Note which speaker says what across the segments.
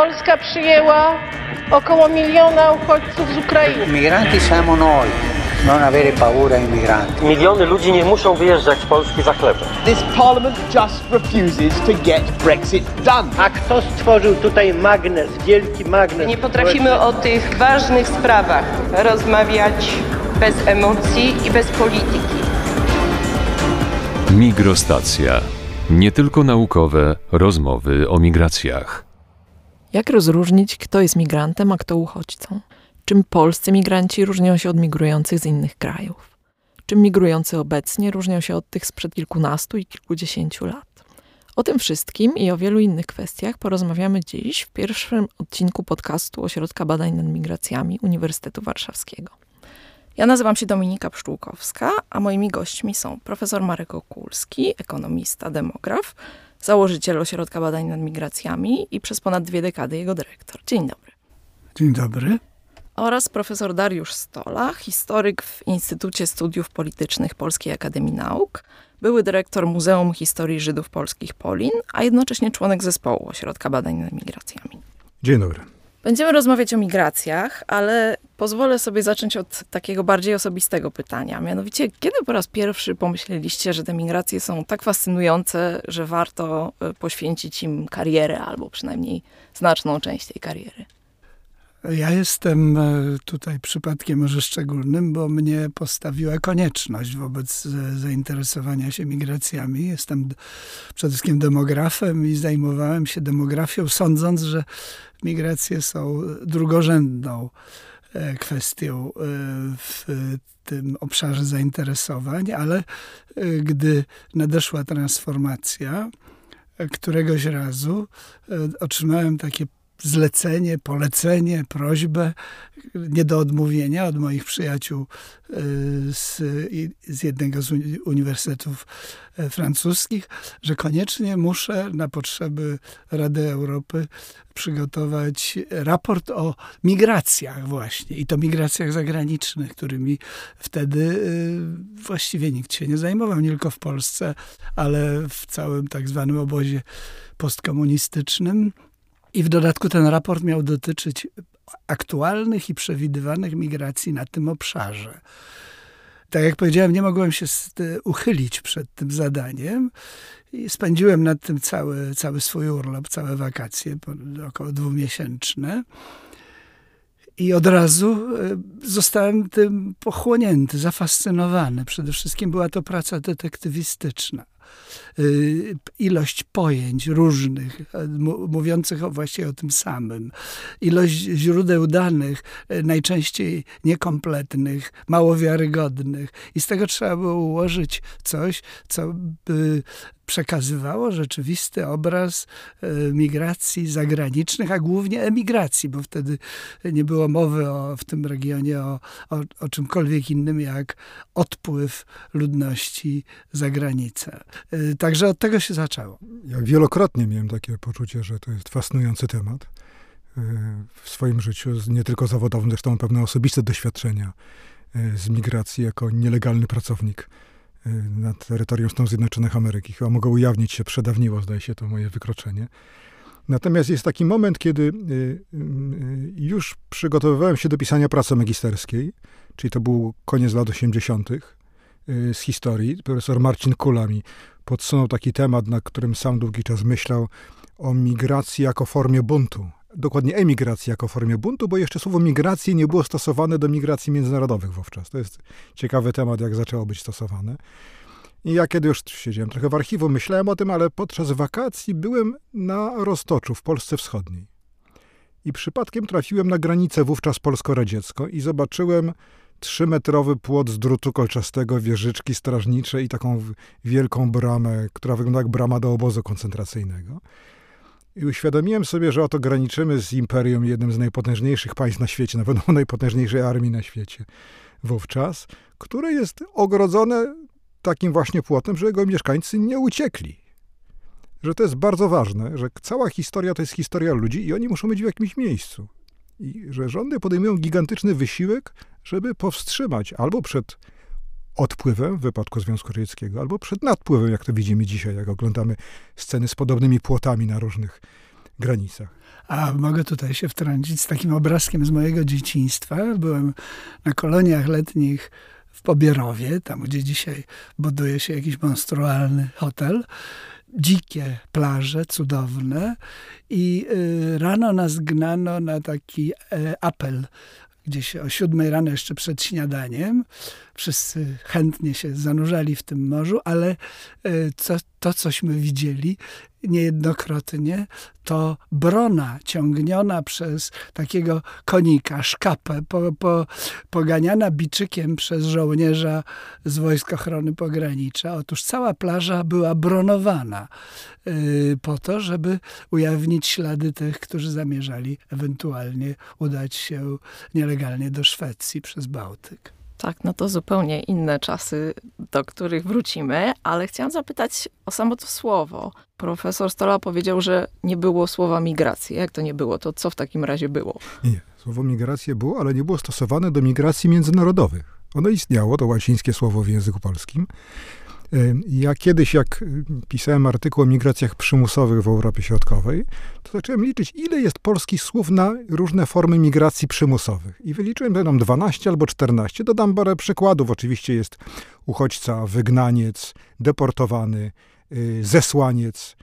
Speaker 1: Polska przyjęła około miliona uchodźców z Ukrainy.
Speaker 2: Migranti siamo noi, non avere paura ai migranti.
Speaker 3: Miliony ludzi nie muszą wyjeżdżać z Polski za chlebem.
Speaker 4: This parliament just refuses to get Brexit done.
Speaker 5: A kto stworzył tutaj magnes, wielki magnes?
Speaker 6: Nie potrafimy o tych ważnych sprawach rozmawiać bez emocji i bez polityki.
Speaker 7: Migrostacja. Nie tylko naukowe rozmowy o migracjach.
Speaker 8: Jak rozróżnić, kto jest migrantem, a kto uchodźcą? Czym polscy migranci różnią się od migrujących z innych krajów? Czym migrujący obecnie różnią się od tych sprzed kilkunastu i kilkudziesięciu lat? O tym wszystkim i o wielu innych kwestiach porozmawiamy dziś w pierwszym odcinku podcastu Ośrodka Badań nad Migracjami Uniwersytetu Warszawskiego. Ja nazywam się Dominika Pszczółkowska, a moimi gośćmi są profesor Marek Okulski, ekonomista, demograf, założyciel Ośrodka Badań nad Migracjami i przez ponad dwie dekady jego dyrektor. Dzień dobry.
Speaker 9: Dzień dobry.
Speaker 8: Oraz profesor Dariusz Stola, historyk w Instytucie Studiów Politycznych Polskiej Akademii Nauk, były dyrektor Muzeum Historii Żydów Polskich Polin, a jednocześnie członek zespołu Ośrodka Badań nad Migracjami.
Speaker 9: Dzień dobry.
Speaker 8: Będziemy rozmawiać o migracjach, ale pozwolę sobie zacząć od takiego bardziej osobistego pytania. Mianowicie, kiedy po raz pierwszy pomyśleliście, że te migracje są tak fascynujące, że warto e, poświęcić im karierę, albo przynajmniej znaczną część tej kariery?
Speaker 9: Ja jestem e, tutaj przypadkiem może szczególnym, bo mnie postawiła konieczność wobec e, zainteresowania się migracjami. Jestem przede wszystkim demografem i zajmowałem się demografią, sądząc, że migracje są drugorzędną e, kwestią w tym obszarze zainteresowań, ale gdy nadeszła transformacja, któregoś razu otrzymałem takie zlecenie, polecenie, prośbę nie do odmówienia od moich przyjaciół y, z, z jednego z uniwersytetów e, francuskich, że koniecznie muszę na potrzeby Rady Europy przygotować raport o migracjach właśnie i to migracjach zagranicznych, którymi wtedy y, właściwie nikt się nie zajmował, nie tylko w Polsce, ale w całym tak zwanym obozie postkomunistycznym. I w dodatku ten raport miał dotyczyć aktualnych i przewidywanych migracji na tym obszarze. Tak jak powiedziałem, nie mogłem się uchylić przed tym zadaniem i spędziłem nad tym cały, cały swój urlop, całe wakacje, około dwumiesięczne. I od razu e, zostałem tym pochłonięty, zafascynowany. Przede wszystkim była to praca detektywistyczna. Y, ilość pojęć różnych, e, mówiących właśnie o tym samym, ilość źródeł danych, e, najczęściej niekompletnych, mało wiarygodnych. I z tego trzeba było ułożyć coś, co by przekazywało rzeczywisty obraz e, migracji zagranicznych, a głównie emigracji, bo wtedy nie było mowy o, w tym regionie o, o, o czymkolwiek innym jak odpływ ludności za granicę. E, także od tego się zaczęło.
Speaker 10: Ja wielokrotnie miałem takie poczucie, że to jest fascynujący temat e, w swoim życiu, nie tylko zawodowym, zresztą pewne osobiste doświadczenia z migracji jako nielegalny pracownik Y, na terytorium Stanów Zjednoczonych Ameryki. Chyba mogło ujawnić się, przedawniło, zdaje się, to moje wykroczenie. Natomiast jest taki moment, kiedy już przygotowywałem się do pisania pracy magisterskiej, czyli to był koniec lat 80. z historii. Profesor Marcin Kula mi podsunął taki temat, na którym sam długi czas myślał o migracji jako formie buntu dokładnie emigracji jako formie buntu, bo jeszcze słowo migracji nie było stosowane do migracji międzynarodowych wówczas. To jest ciekawy temat, jak zaczęło być stosowane. I ja kiedy już siedziałem trochę w archiwum, myślałem o tym, ale podczas wakacji byłem na Roztoczu w Polsce Wschodniej. I przypadkiem trafiłem na granicę wówczas polsko-radziecką i zobaczyłem trzymetrowy płot z drutu kolczastego, wieżyczki strażnicze i taką wielką bramę, która wygląda jak brama do obozu koncentracyjnego. I uświadomiłem sobie, że oto graniczymy z imperium, jednym z najpotężniejszych państw na świecie, na pewno najpotężniejszej armii na świecie wówczas, które jest ogrodzone takim właśnie płotem, że jego mieszkańcy nie uciekli. Że to jest bardzo ważne, że cała historia to jest historia ludzi i oni muszą być w jakimś miejscu. I że rządy podejmują gigantyczny wysiłek, żeby powstrzymać albo przed odpływem w wypadku Związku Radzieckiego, albo przed nadpływem, jak to widzimy dzisiaj, jak oglądamy sceny z podobnymi płotami na różnych granicach.
Speaker 9: A mogę tutaj się wtrącić z takim obrazkiem z mojego dzieciństwa. Byłem na koloniach letnich w Pobierowie, tam gdzie dzisiaj buduje się jakiś monstrualny hotel. Dzikie plaże, cudowne. I y, rano nas gnano na taki e, apel gdzieś o siódmej rano jeszcze przed śniadaniem. Wszyscy chętnie się zanurzali w tym morzu, ale co, to, cośmy widzieli niejednokrotnie, to brona ciągniona przez takiego konika, szkapę, po, po, poganiana biczykiem przez żołnierza z Wojsk Ochrony Pogranicza. Otóż cała plaża była bronowana yy, po to, żeby ujawnić ślady tych, którzy zamierzali ewentualnie udać się nielegalnie do Szwecji przez Bałtyk.
Speaker 8: Tak, no to zupełnie inne czasy, do których wrócimy, ale chciałam zapytać o samo to słowo. Profesor Stola powiedział, że nie było słowa migracji. Jak to nie było? To co w takim razie było?
Speaker 10: Nie, słowo migracja było, ale nie było stosowane do migracji międzynarodowych. Ono istniało, to łacińskie słowo w języku polskim, ja kiedyś, jak pisałem artykuł o migracjach przymusowych w Europie Środkowej, to zacząłem liczyć, ile jest polskich słów na różne formy migracji przymusowych. I wyliczyłem, nam 12 albo 14. Dodam parę przykładów. Oczywiście jest uchodźca, wygnaniec, deportowany, y, zesłaniec,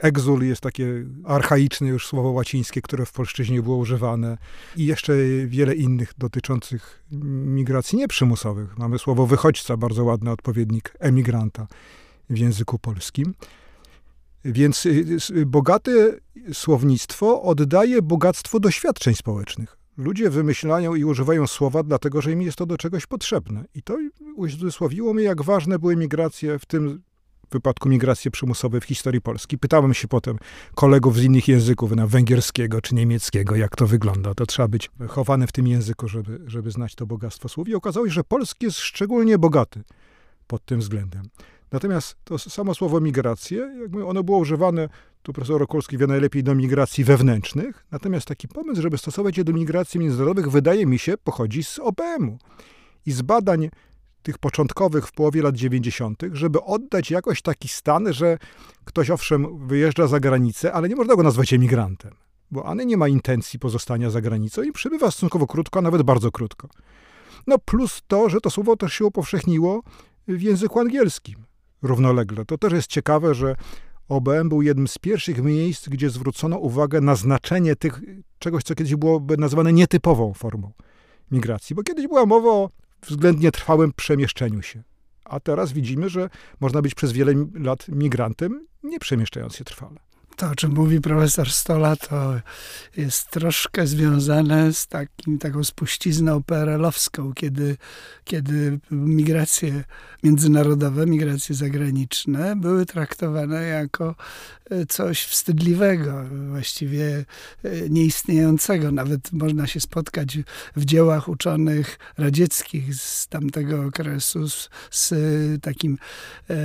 Speaker 10: Egzul jest takie archaiczne już słowo łacińskie, które w polszczyźnie było używane i jeszcze wiele innych dotyczących migracji nieprzymusowych. Mamy słowo wychodźca, bardzo ładny odpowiednik emigranta w języku polskim. Więc y, y, bogate słownictwo oddaje bogactwo doświadczeń społecznych. Ludzie wymyślają i używają słowa, dlatego że im jest to do czegoś potrzebne. I to uzmysłowiło mi, jak ważne były migracje w tym wypadku migracji przymusowej w historii Polski. Pytałem się potem kolegów z innych języków, na węgierskiego czy niemieckiego, jak to wygląda. To trzeba być chowany w tym języku, żeby, żeby znać to bogactwo słów. I okazało się, że polski jest szczególnie bogaty pod tym względem. Natomiast to samo słowo migracje, jakby ono było używane, tu profesor Okolski wie najlepiej, do migracji wewnętrznych, natomiast taki pomysł, żeby stosować je do migracji międzynarodowych, wydaje mi się, pochodzi z OPM-u i z badań tych początkowych w połowie lat 90., żeby oddać jakoś taki stan, że ktoś owszem wyjeżdża za granicę, ale nie można go nazwać emigrantem, bo ani nie ma intencji pozostania za granicą i przybywa stosunkowo krótko, a nawet bardzo krótko. No plus to, że to słowo też się upowszechniło w języku angielskim równolegle. To też jest ciekawe, że OBM był jednym z pierwszych miejsc, gdzie zwrócono uwagę na znaczenie tych, czegoś, co kiedyś byłoby nazwane nietypową formą migracji, bo kiedyś była mowa o względnie trwałym przemieszczeniu się. A teraz widzimy, że można być przez wiele lat migrantem, nie przemieszczając się trwale
Speaker 9: to, o czym mówi profesor Stola, to jest troszkę związane z takim, taką spuścizną PRL-owską, kiedy, kiedy migracje międzynarodowe, migracje zagraniczne były traktowane jako e, coś wstydliwego, właściwie e, nieistniejącego. Nawet można się spotkać w dziełach uczonych radzieckich z tamtego okresu z, z takim e,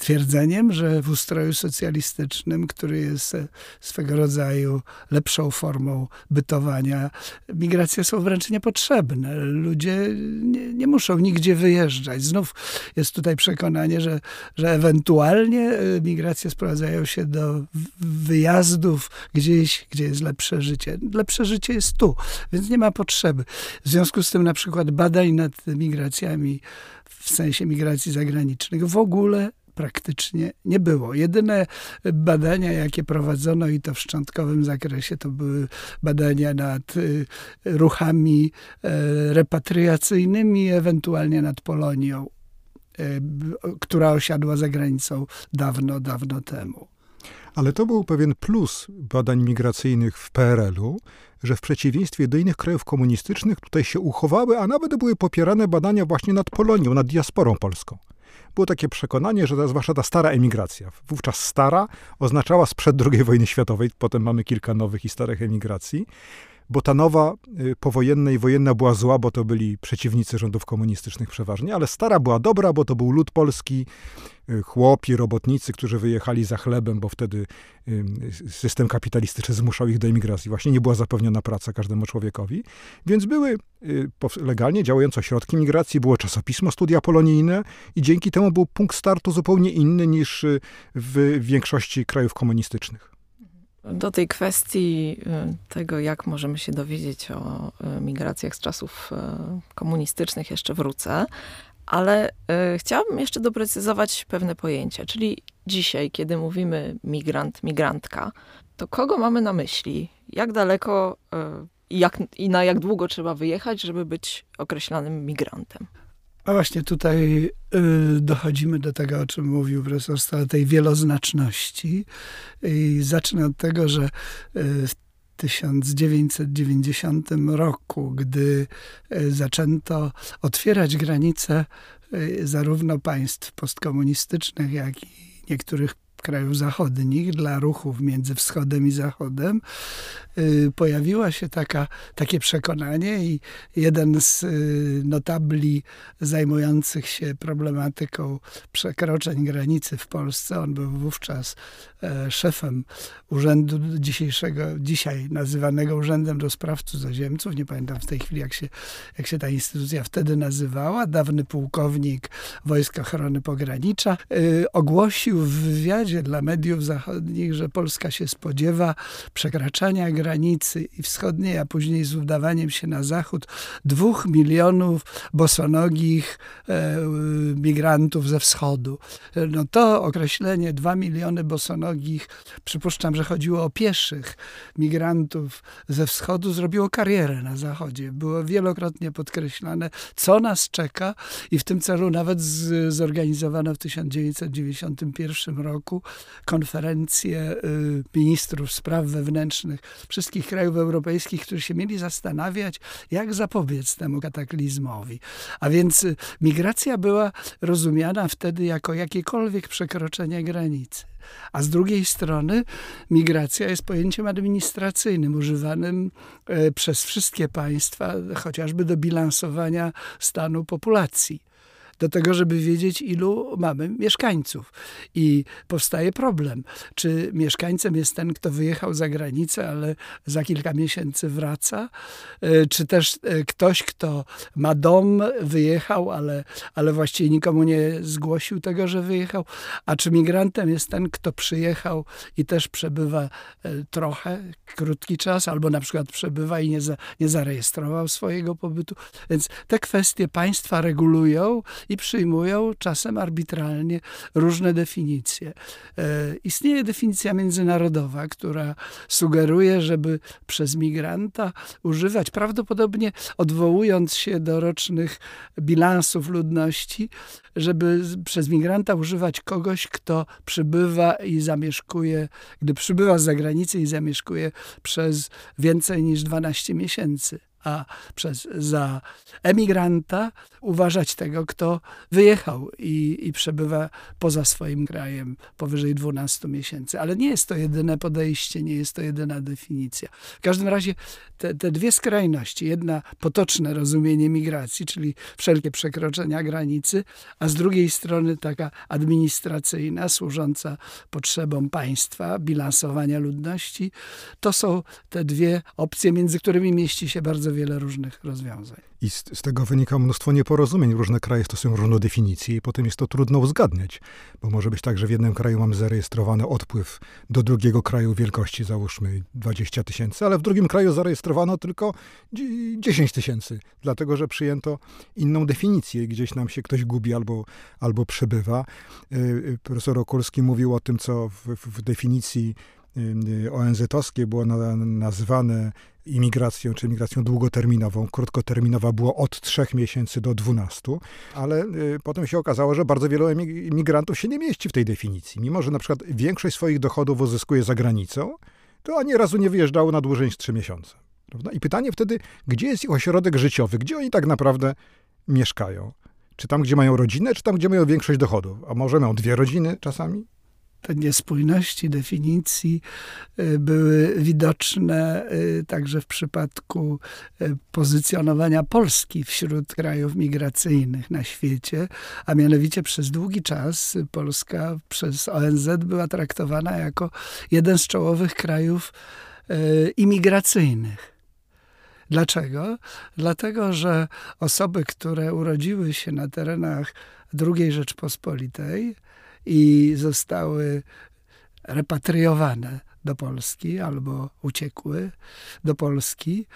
Speaker 9: twierdzeniem, że w ustroju socjalistycznym, który jest jest swego rodzaju lepszą formą bytowania. Migracje są wręcz niepotrzebne. Ludzie nie, nie muszą nigdzie wyjeżdżać. Znów jest tutaj przekonanie, że, że ewentualnie e, migracje sprowadzają się do wyjazdów gdzieś, gdzie jest lepsze życie. Lepsze życie jest tu, więc nie ma potrzeby. W związku z tym na przykład badań nad migracjami w sensie migracji zagranicznych w ogóle praktycznie nie było. Jedyne badania, jakie prowadzono i to w szczątkowym zakresie, to były badania nad y, ruchami e, repatriacyjnymi, ewentualnie nad Polonią, e, która osiadła za granicą dawno, dawno temu.
Speaker 10: Ale to był pewien plus badań migracyjnych w PRL-u, że w przeciwieństwie do innych krajów komunistycznych tutaj się uchowały, a nawet były popierane badania właśnie nad Polonią, nad diasporą polską było takie przekonanie, że zwłaszcza ta stara emigracja, wówczas stara oznaczała sprzed II wojny światowej, potem mamy kilka nowych i starych emigracji, bo ta nowa y, powojenna i wojenna była zła, bo to byli przeciwnicy rządów komunistycznych przeważnie, ale stara była dobra, bo to był lud polski, y, chłopi, robotnicy, którzy wyjechali za chlebem, bo wtedy y, system kapitalistyczny zmuszał ich do emigracji. Właśnie nie była zapewniona praca każdemu człowiekowi, więc były legalnie działające ośrodki migracji, było czasopismo Studia Polonijne i dzięki temu był punkt startu zupełnie inny niż w większości krajów komunistycznych.
Speaker 8: Do tej kwestii y, tego, jak możemy się dowiedzieć o y, migracjach z czasów y, komunistycznych, jeszcze wrócę, ale chciałabym jeszcze doprecyzować pewne pojęcia. Czyli dzisiaj, kiedy mówimy migrant, migrantka, to kogo mamy na myśli? Jak daleko jak, i na jak długo trzeba wyjechać, żeby być określanym migrantem?
Speaker 9: A właśnie tutaj y, dochodzimy do tego, o czym mówił profesor Stale, tej wieloznaczności. I zacznę od tego, że y, w 1990 roku, gdy y, zaczęto otwierać granice zarówno państw postkomunistycznych, jak i niektórych krajów zachodnich dla ruchów między wschodem i zachodem, Y, pojawiła się taka, takie przekonanie i jeden z y, notabli zajmujących się problematyką przekroczeń granicy w Polsce, on był wówczas szefem urzędu dzisiejszego, dzisiaj nazywanego Urzędem do Spraw Cudzoziemców, nie pamiętam w tej chwili jak się, jak się ta instytucja wtedy nazywała, dawny pułkownik Wojsk Ochrony Pogranicza, y, ogłosił w wywiadzie dla mediów zachodnich, że Polska się spodziewa przekraczania granicy granicy i wschodniej, a później z udawaniem się na zachód, dwóch milionów bosonogich e, migrantów ze wschodu. No to określenie dwa miliony bosonogich, przypuszczam, że chodziło o pieszych migrantów ze wschodu, zrobiło karierę na zachodzie. Było wielokrotnie podkreślane, co nas czeka i w tym celu nawet z, zorganizowano w 1991 roku konferencję y, ministrów spraw wewnętrznych wszystkich krajów europejskich, którzy się mieli zastanawiać, jak zapobiec temu kataklizmowi. A więc y, migracja była rozumiana wtedy jako jakiekolwiek przekroczenie granicy. A z drugiej strony migracja jest pojęciem administracyjnym, używanym e, przez wszystkie państwa, chociażby do bilansowania stanu populacji do tego, żeby wiedzieć, ilu mamy mieszkańców. I powstaje problem, czy mieszkańcem jest ten, kto wyjechał za granicę, ale za kilka miesięcy wraca, e, czy też e, ktoś, kto ma dom, wyjechał, ale, ale właściwie nikomu nie zgłosił tego, że wyjechał, a czy migrantem jest ten, kto przyjechał i też przebywa e, trochę, krótki czas, albo na przykład przebywa i nie, za, nie zarejestrował swojego pobytu. Więc te kwestie państwa regulują i przyjmują czasem arbitralnie różne definicje. E, istnieje definicja międzynarodowa, która sugeruje, żeby przez migranta używać, prawdopodobnie odwołując się do rocznych bilansów ludności, żeby przez migranta używać kogoś, kto przybywa i zamieszkuje, gdy przybywa z zagranicy i zamieszkuje przez więcej niż 12 miesięcy a przez, za emigranta uważać tego, kto wyjechał i, i przebywa poza swoim krajem powyżej 12 miesięcy. Ale nie jest to jedyne podejście, nie jest to jedyna definicja. W każdym razie te, te dwie skrajności, jedna potoczne rozumienie migracji, czyli wszelkie przekroczenia granicy, a z drugiej strony taka administracyjna, służąca potrzebom państwa, bilansowania ludności, to są te dwie opcje, między którymi mieści się bardzo wiele różnych rozwiązań.
Speaker 10: I z, z, tego wynika mnóstwo nieporozumień. Różne kraje stosują różną definicję i potem jest to trudno uzgadniać, bo może być tak, że w jednym kraju mamy zarejestrowany odpływ do drugiego kraju wielkości, załóżmy 20 tysięcy, ale w drugim kraju zarejestrowano tylko 10 tysięcy, dlatego że przyjęto inną definicję. Gdzieś nam się ktoś gubi albo, albo przebywa. Y, y, profesor Okulski mówił o tym, co w, w definicji y, ONZ-owskiej było nazywane imigracją, czy migracją długoterminową. Krótkoterminowa było od 3 miesięcy do 12, ale y, potem się okazało, że bardzo wielu imigrantów się nie mieści w tej definicji. Mimo, że na przykład większość swoich dochodów uzyskuje za granicą, to ani razu nie wyjeżdżało na dłużej niż 3 miesiące. Prawda? I pytanie wtedy, gdzie jest ich ośrodek życiowy, gdzie oni tak naprawdę mieszkają? Czy tam, gdzie mają rodzinę, czy tam, gdzie mają większość dochodów? A może mają dwie rodziny czasami?
Speaker 9: Te niespójności definicji y, były widoczne y, także w przypadku y, pozycjonowania Polski wśród krajów migracyjnych na świecie, a mianowicie przez długi czas Polska przez ONZ była traktowana jako jeden z czołowych krajów imigracyjnych. Dlaczego? Dlatego, że osoby, które urodziły się na terenach II Rzeczpospolitej, i zostały repatriowane do Polski albo uciekły do Polski,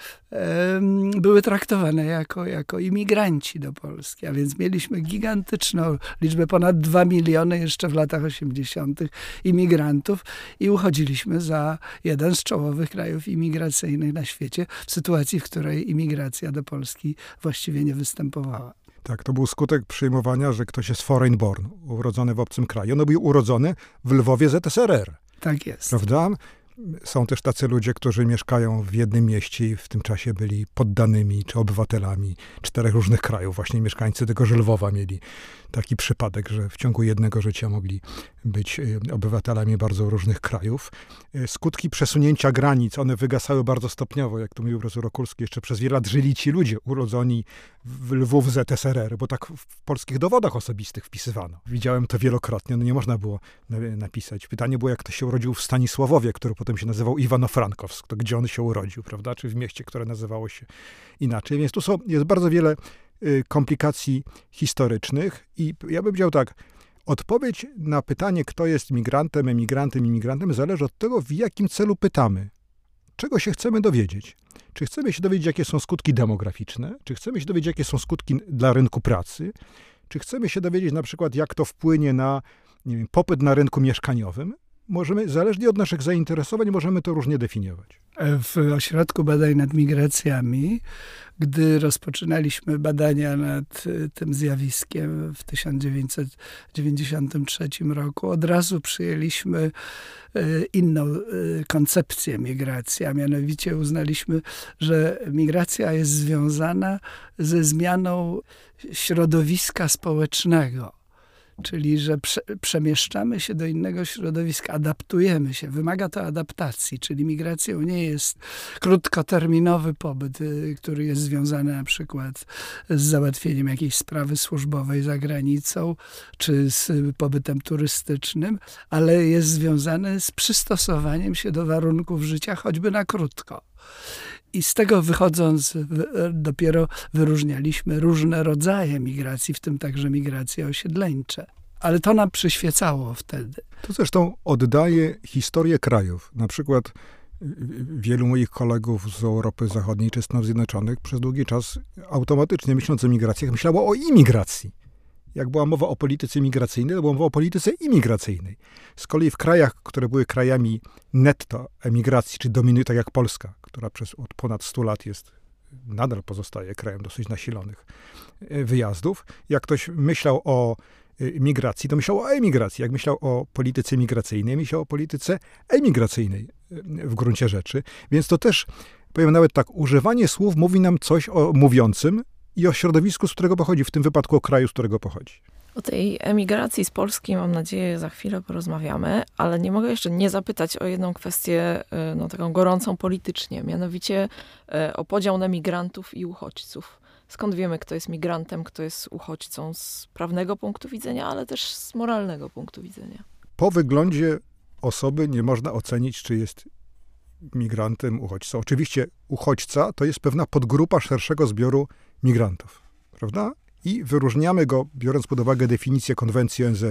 Speaker 9: były traktowane jako, jako imigranci do Polski. A więc mieliśmy gigantyczną liczbę, ponad 2 miliony jeszcze w latach 80. imigrantów i uchodziliśmy za jeden z czołowych krajów imigracyjnych na świecie w sytuacji, w której imigracja do Polski właściwie nie występowała.
Speaker 10: Tak, to był skutek przyjmowania, że ktoś jest foreign born, urodzony w obcym kraju. No był urodzony w Lwowie ZSRR.
Speaker 9: Tak jest.
Speaker 10: Prawda? Są też tacy ludzie, którzy mieszkają w jednym mieście i w tym czasie byli poddanymi czy obywatelami czterech różnych krajów. Właśnie mieszkańcy tego Lwowa mieli taki przypadek, że w ciągu jednego życia mogli być y, obywatelami bardzo różnych krajów. Y, skutki przesunięcia granic, one wygasały bardzo stopniowo, jak to mówił profesor Okulski, jeszcze przez wiele lat żyli ci ludzie urodzoni w Lwów ZSRR, bo tak w polskich dowodach osobistych wpisywano. Widziałem to wielokrotnie, no nie można było napisać. Pytanie było, jak to się urodził w Stanisławowie, który potem się nazywał Iwano-Frankowsk, to gdzie on się urodził, prawda, czy w mieście, które nazywało się inaczej. Więc tu są, jest bardzo wiele Y, komplikacji historycznych. I ja bym powiedział tak, odpowiedź na pytanie, kto jest migrantem, emigrantem, imigrantem, zależy od tego, w jakim celu pytamy. Czego się chcemy dowiedzieć? Czy chcemy się dowiedzieć, jakie są skutki demograficzne? Czy chcemy się dowiedzieć, jakie są skutki dla rynku pracy? Czy chcemy się dowiedzieć na przykład, jak to wpłynie na wiem, popyt na rynku mieszkaniowym? Możemy, zależnie od naszych zainteresowań, możemy to różnie definiować.
Speaker 9: W Ośrodku Badań nad Migracjami gdy rozpoczynaliśmy badania nad y, tym zjawiskiem w 1993 roku, od razu przyjęliśmy y, inną y, koncepcję migracji, a mianowicie uznaliśmy, że migracja jest związana ze zmianą środowiska społecznego czyli że prze, przemieszczamy się do innego środowiska, adaptujemy się. Wymaga to adaptacji, czyli migracją nie jest krótkoterminowy pobyt, y, który jest związany na przykład z załatwieniem jakiejś sprawy służbowej za granicą, czy z pobytem turystycznym, ale jest związany z przystosowaniem się do warunków życia, choćby na krótko. I z tego wychodząc, dopiero wyróżnialiśmy różne rodzaje migracji, w tym także migracje osiedleńcze. Ale to nam przyświecało wtedy.
Speaker 10: To zresztą oddaje historię krajów. Na przykład wielu moich kolegów z Europy Zachodniej czy Stanów Zjednoczonych przez długi czas automatycznie myśląc o migracjach myślało o imigracji. Jak była mowa o polityce migracyjnej, to była mowa o polityce imigracyjnej. Z kolei w krajach, które były krajami netto emigracji, czy dominuje tak jak Polska, która przez od ponad 100 lat jest, nadal pozostaje krajem dosyć nasilonych e, wyjazdów. Jak ktoś myślał o e, migracji, to myślał o emigracji. Jak myślał o polityce migracyjnej, myślał o polityce emigracyjnej e, w gruncie rzeczy. Więc to też, powiem nawet tak, używanie słów mówi nam coś o mówiącym i o środowisku, z którego pochodzi, w tym wypadku o kraju, z którego pochodzi.
Speaker 8: O tej emigracji z Polski mam nadzieję za chwilę porozmawiamy, ale nie mogę jeszcze nie zapytać o jedną kwestię, y, no taką gorącą politycznie, mianowicie y, o podział na migrantów i uchodźców. Skąd wiemy, kto jest migrantem, kto jest uchodźcą z prawnego punktu widzenia, ale też z moralnego punktu widzenia?
Speaker 10: Po wyglądzie osoby nie można ocenić, czy jest migrantem, uchodźcą. Oczywiście uchodźca to jest pewna podgrupa szerszego zbioru migrantów, prawda? I wyróżniamy go, biorąc pod uwagę definicję konwencji ONZ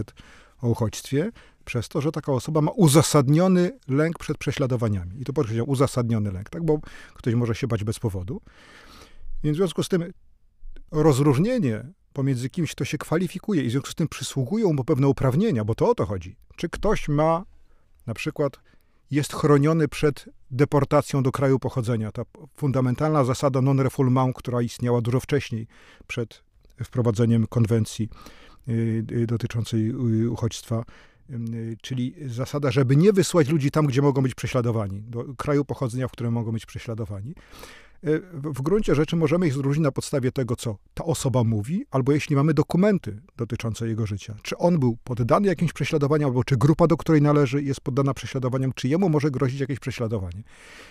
Speaker 10: o uchodźstwie, przez to, że taka osoba ma uzasadniony lęk przed prześladowaniami. I to podkreślam, uzasadniony lęk, tak? bo ktoś może się bać bez powodu. Więc w związku z tym rozróżnienie pomiędzy kimś, kto się kwalifikuje i w związku z tym przysługują mu pewne uprawnienia, bo to o to chodzi. Czy ktoś ma na przykład jest chroniony przed deportacją do kraju pochodzenia. Ta fundamentalna zasada non-refoulement, która istniała dużo wcześniej, przed wprowadzeniem konwencji y, y, dotyczącej y, uchodźstwa, czyli zasada, żeby nie wysłać ludzi tam, gdzie mogą być prześladowani, do kraju pochodzenia, w którym mogą być prześladowani. E, w gruncie rzeczy możemy ich zróżnić na podstawie tego, co ta osoba mówi, albo jeśli mamy dokumenty dotyczące jego życia. Czy on był poddany jakimś prześladowaniom, albo czy grupa, do której należy, jest poddana prześladowaniom, czy jemu może grozić jakieś prześladowanie.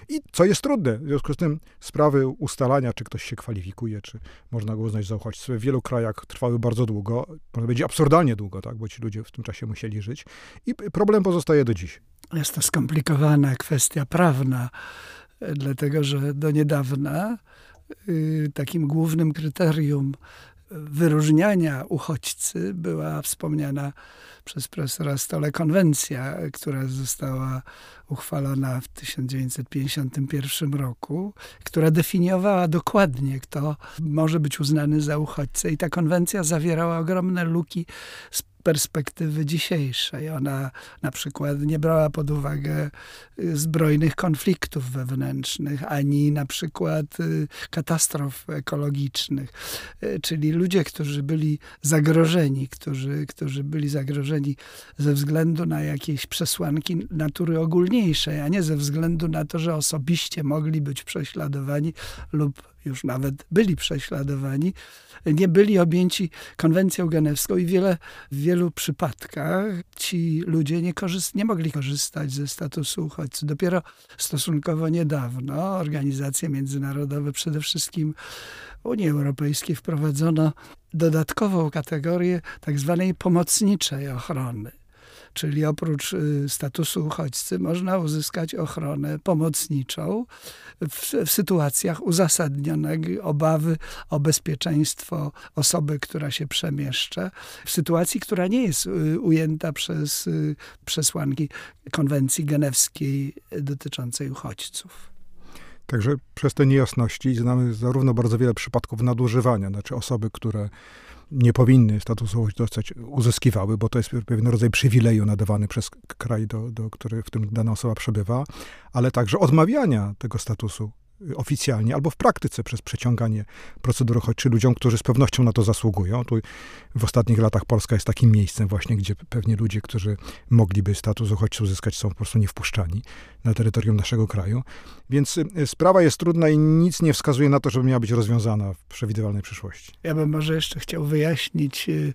Speaker 10: I co jest trudne, w związku z tym sprawy ustalania, czy ktoś się kwalifikuje, czy można go uznać za uchodźcę, w wielu krajach trwały bardzo długo, może być absurdalnie długo, tak, bo ci ludzie w tym czasie musieli żyć. I problem pozostaje do dziś.
Speaker 9: Jest to skomplikowana kwestia prawna dlatego że do niedawna y, takim głównym kryterium wyróżniania uchodźcy była wspomniana przez profesora Stole konwencja, która została uchwalona w 1951 roku, która definiowała dokładnie, kto może być uznany za uchodźcę. I ta konwencja zawierała ogromne luki z perspektywy dzisiejszej. Ona na przykład nie brała pod uwagę y, zbrojnych konfliktów wewnętrznych, ani na przykład y, katastrof ekologicznych. Y, czyli ludzie, którzy byli zagrożeni, którzy, którzy byli zagrożeni ze względu na jakieś przesłanki natury ogólniejszej, a nie ze względu na to, że osobiście mogli być prześladowani lub już nawet byli prześladowani, nie byli objęci konwencją genewską i wiele, w wielu przypadkach ci ludzie nie, korzyst, nie mogli korzystać ze statusu uchodźcy. Dopiero stosunkowo niedawno organizacje międzynarodowe, przede wszystkim Unii Europejskiej, wprowadzono dodatkową kategorię tak zwanej pomocniczej ochrony czyli oprócz y, statusu uchodźcy można uzyskać ochronę pomocniczą w, w sytuacjach uzasadnionej obawy o bezpieczeństwo osoby, która się przemieszcza, w sytuacji, która nie jest y, ujęta przez y, przesłanki konwencji genewskiej dotyczącej uchodźców.
Speaker 10: Także przez te niejasności znamy zarówno bardzo wiele przypadków nadużywania, znaczy osoby, które nie powinny statusu uzyskiwały, bo to jest pewien rodzaj przywileju nadawany przez kraj, do, do który, w którym dana osoba przebywa, ale także odmawiania tego statusu oficjalnie albo w praktyce przez przeciąganie procedur uchodźczej ludziom, którzy z pewnością na to zasługują. Tu w ostatnich latach Polska jest takim miejscem właśnie, gdzie pewnie ludzie, którzy mogliby status uchodźcy uzyskać, są po prostu nie wpuszczani na terytorium naszego kraju. Więc y, sprawa jest trudna i nic nie wskazuje na to, żeby miała być rozwiązana w przewidywalnej przyszłości.
Speaker 9: Ja bym może jeszcze chciał wyjaśnić, y,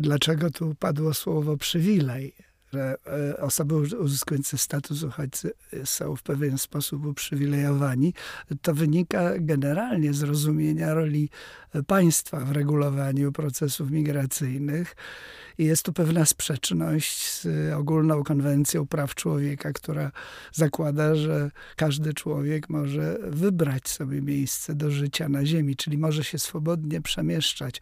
Speaker 9: dlaczego tu padło słowo przywilej że e, osoby uzyskujące status uchodźcy e, są w pewien sposób uprzywilejowani, to wynika generalnie z rozumienia roli państwa w regulowaniu procesów migracyjnych. I jest tu pewna sprzeczność z ogólną konwencją praw człowieka, która zakłada, że każdy człowiek może wybrać sobie miejsce do życia na ziemi, czyli może się swobodnie przemieszczać.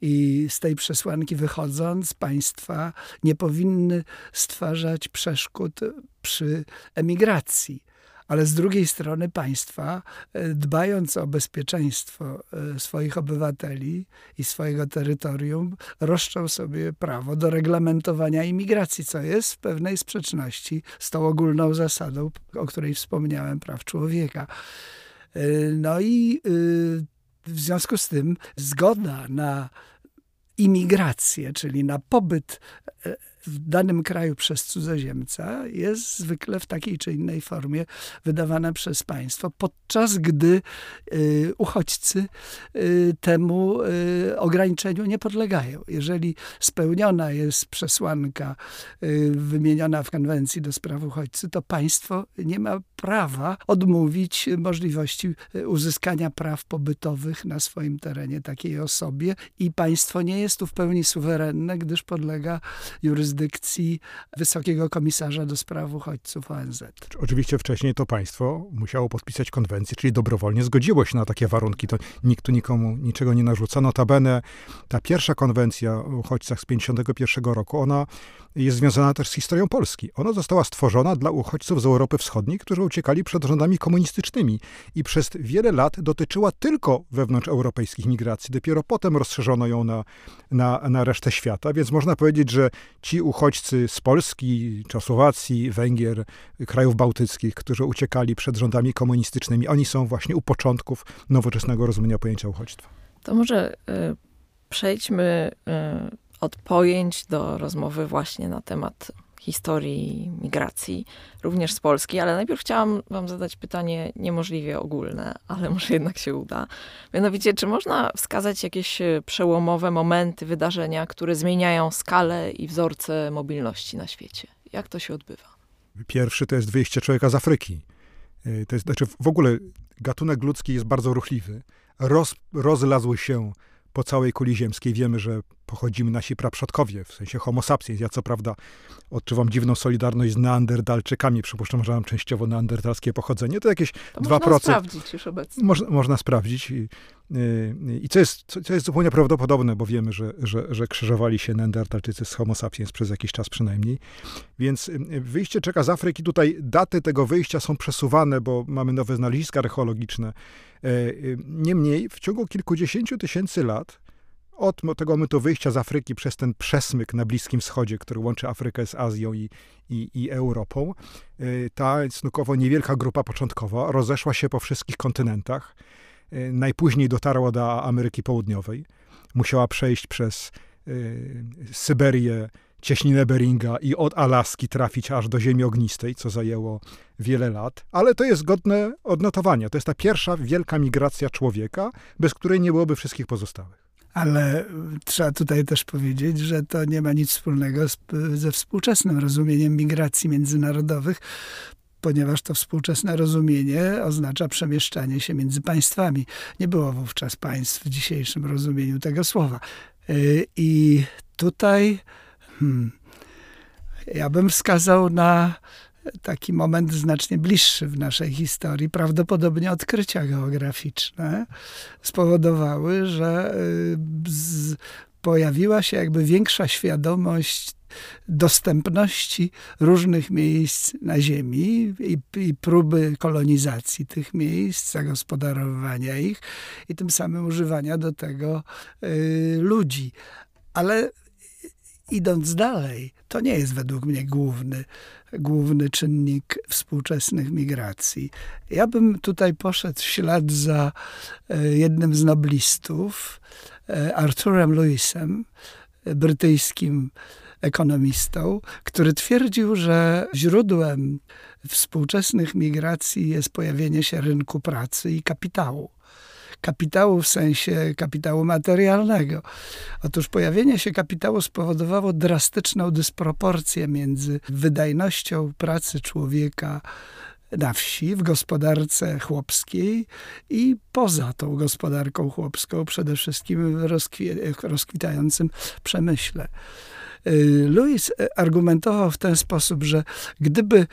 Speaker 9: I z tej przesłanki wychodząc, państwa nie powinny stwarzać przeszkód przy emigracji ale z drugiej strony państwa, e, dbając o bezpieczeństwo e, swoich obywateli i swojego terytorium, roszczą sobie prawo do reglamentowania imigracji, co jest w pewnej sprzeczności z tą ogólną zasadą, o której wspomniałem, praw człowieka. E, no i w związku z tym zgoda na imigrację, czyli na pobyt w danym kraju przez cudzoziemca jest zwykle w takiej czy innej formie wydawana przez państwo, podczas gdy y, uchodźcy y, temu y, ograniczeniu nie podlegają. Jeżeli spełniona jest przesłanka wymieniona w konwencji do spraw uchodźcy, to państwo nie ma prawa odmówić możliwości uzyskania praw pobytowych na swoim terenie takiej osobie i państwo nie jest tu w pełni suwerenne, gdyż podlega jurysdykcji jurysdykcji Wysokiego Komisarza do Spraw Uchodźców ONZ.
Speaker 10: Oczywiście wcześniej to państwo musiało podpisać konwencję, czyli dobrowolnie zgodziło się na takie warunki. To nikt tu nikomu niczego nie narzuca. Notabene ta pierwsza konwencja o uchodźcach z 1951 roku, ona jest związana też z historią Polski. Ona została stworzona dla uchodźców z Europy Wschodniej, którzy uciekali przed rządami komunistycznymi i przez wiele lat dotyczyła tylko wewnątrzeuropejskich migracji. Dopiero potem rozszerzono ją na, na, na resztę świata, więc można powiedzieć, że ci uchodźcy z Polski, Czechosłowacji, Węgier, krajów bałtyckich, którzy uciekali przed rządami komunistycznymi, oni są właśnie u początków nowoczesnego rozumienia pojęcia uchodźstwa.
Speaker 8: To może y, przejdźmy y, od pojęć do rozmowy właśnie na temat historii migracji, również z Polski, ale najpierw chciałam wam zadać pytanie niemożliwie ogólne, ale może jednak się uda. Mianowicie, czy można wskazać jakieś e, przełomowe momenty, wydarzenia, które zmieniają skalę i wzorce mobilności na świecie? Jak to się odbywa?
Speaker 10: Pierwszy to jest wyjście człowieka z Afryki. E, to jest, znaczy w ogóle gatunek ludzki jest bardzo ruchliwy. Roz, się po całej kuli ziemskiej. Wiemy, że pochodzimy nasi praprzodkowie, w sensie homo sapiens. Ja co prawda odczuwam dziwną solidarność z neandertalczykami, przypuszczam, że mam częściowo neandertalskie pochodzenie, to jakieś
Speaker 8: To
Speaker 10: 2%.
Speaker 8: można sprawdzić już obecnie.
Speaker 10: Można, można sprawdzić. I, i, i co, jest, co, co jest zupełnie prawdopodobne, bo wiemy, że, że, że krzyżowali się neandertalczycy z homo sapiens przez jakiś czas przynajmniej. Więc y, wyjście czeka z Afryki. Tutaj daty tego wyjścia są przesuwane, bo mamy nowe znaleziska archeologiczne. E, y, Niemniej w ciągu kilkudziesięciu tysięcy lat od tego momentu wyjścia z Afryki przez ten przesmyk na Bliskim Wschodzie, który łączy Afrykę z Azją i, i, i Europą, y, ta snukowo niewielka grupa początkowa rozeszła się po wszystkich kontynentach. Y, Najpóźniej dotarła do Ameryki Południowej. Musiała przejść przez y, Syberię, cieśninę Beringa i od Alaski trafić aż do Ziemi Ognistej, co zajęło wiele lat. Ale to jest godne odnotowania. To jest ta pierwsza wielka migracja człowieka, bez której nie byłoby wszystkich pozostałych.
Speaker 9: Ale y, trzeba tutaj też powiedzieć, że to nie ma nic wspólnego z, ze współczesnym rozumieniem migracji międzynarodowych, ponieważ to współczesne rozumienie oznacza przemieszczanie się między państwami. Nie było wówczas państw w dzisiejszym rozumieniu tego słowa. Y, I tutaj hmm, ja bym wskazał na taki moment znacznie bliższy w naszej historii. Prawdopodobnie odkrycia geograficzne spowodowały, że y, z, pojawiła się jakby większa świadomość dostępności różnych miejsc na Ziemi i, i, próby kolonizacji tych miejsc, zagospodarowania ich i tym samym używania do tego y, ludzi. Ale idąc dalej, to nie jest według mnie główny, główny czynnik współczesnych migracji. Ja bym tutaj poszedł w ślad za jednym z noblistów, Arturem Lewisem, brytyjskim ekonomistą, który twierdził, że źródłem współczesnych migracji jest pojawienie się rynku pracy i kapitału kapitału w sensie kapitału materialnego. Otóż pojawienie się kapitału spowodowało drastyczną dysproporcję między wydajnością pracy człowieka na wsi, w gospodarce chłopskiej i poza tą gospodarką chłopską, przede wszystkim w rozkwitającym przemyśle. Louis argumentował w ten sposób, że gdyby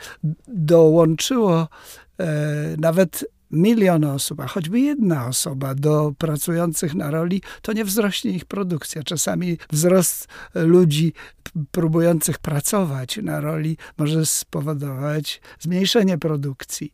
Speaker 9: dołączyło nawet milion osób, a choćby jedna osoba do pracujących na roli, to nie wzrośnie ich produkcja. Czasami wzrost ludzi próbujących pracować na roli może spowodować zmniejszenie produkcji.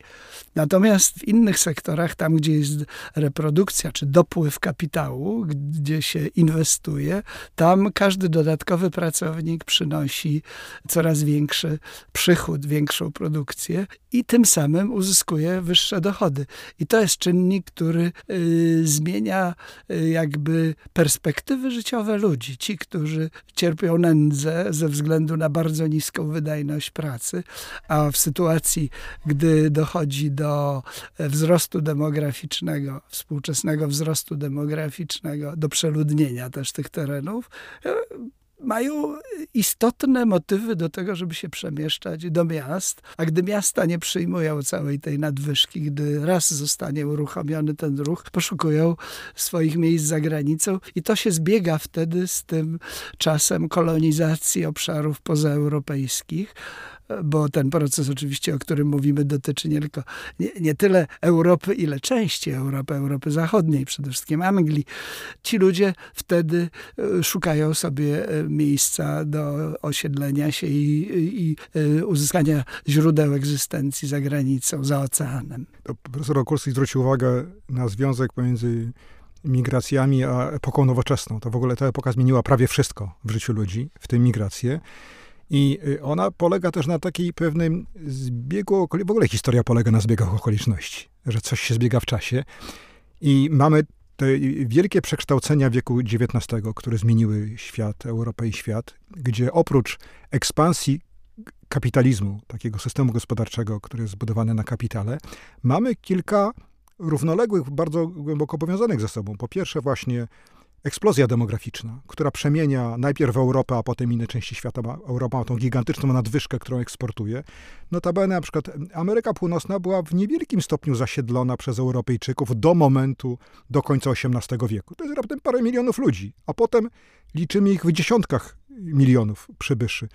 Speaker 9: Natomiast w innych sektorach, tam gdzie jest reprodukcja czy dopływ kapitału, gdzie się inwestuje, tam każdy dodatkowy pracownik przynosi coraz większy przychód, większą produkcję i tym samym uzyskuje wyższe dochody. I to jest czynnik, który y, zmienia y, jakby perspektywy życiowe ludzi. Ci, którzy cierpią nędzę ze względu na bardzo niską wydajność pracy, a w sytuacji, gdy dochodzi do wzrostu demograficznego, współczesnego wzrostu demograficznego, do przeludnienia też tych terenów, mają istotne motywy do tego, żeby się przemieszczać do miast, a gdy miasta nie przyjmują całej tej nadwyżki, gdy raz zostanie uruchomiony ten ruch, poszukują swoich miejsc za granicą i to się zbiega wtedy z tym czasem kolonizacji obszarów pozaeuropejskich, bo ten proces oczywiście, o którym mówimy, dotyczy nie tylko nie, nie, tyle Europy, ile części Europy, Europy Zachodniej, przede wszystkim Anglii. Ci ludzie wtedy szukają sobie miejsca do osiedlenia się i, i, i uzyskania źródeł egzystencji za granicą, za oceanem.
Speaker 10: To profesor Okulski zwrócił uwagę na związek pomiędzy migracjami a epoką nowoczesną. To w ogóle ta epoka zmieniła prawie wszystko w życiu ludzi, w tym migrację. I ona polega też na takiej pewnym zbiegu, w ogóle historia polega na zbiegach okoliczności, że coś się zbiega w czasie. I mamy te wielkie przekształcenia wieku XIX, które zmieniły świat, Europę i świat, gdzie oprócz ekspansji kapitalizmu, takiego systemu gospodarczego, który jest zbudowany na kapitale, mamy kilka równoległych, bardzo głęboko powiązanych ze sobą. Po pierwsze właśnie eksplozja demograficzna, która przemienia najpierw Europę, a potem inne części świata. Europa ma tą gigantyczną nadwyżkę, którą eksportuje. Notabene na przykład Ameryka Północna była w niewielkim stopniu zasiedlona przez Europejczyków do momentu, do końca XVIII wieku. To jest raptem parę milionów ludzi, a potem liczymy ich w dziesiątkach milionów przybyszy,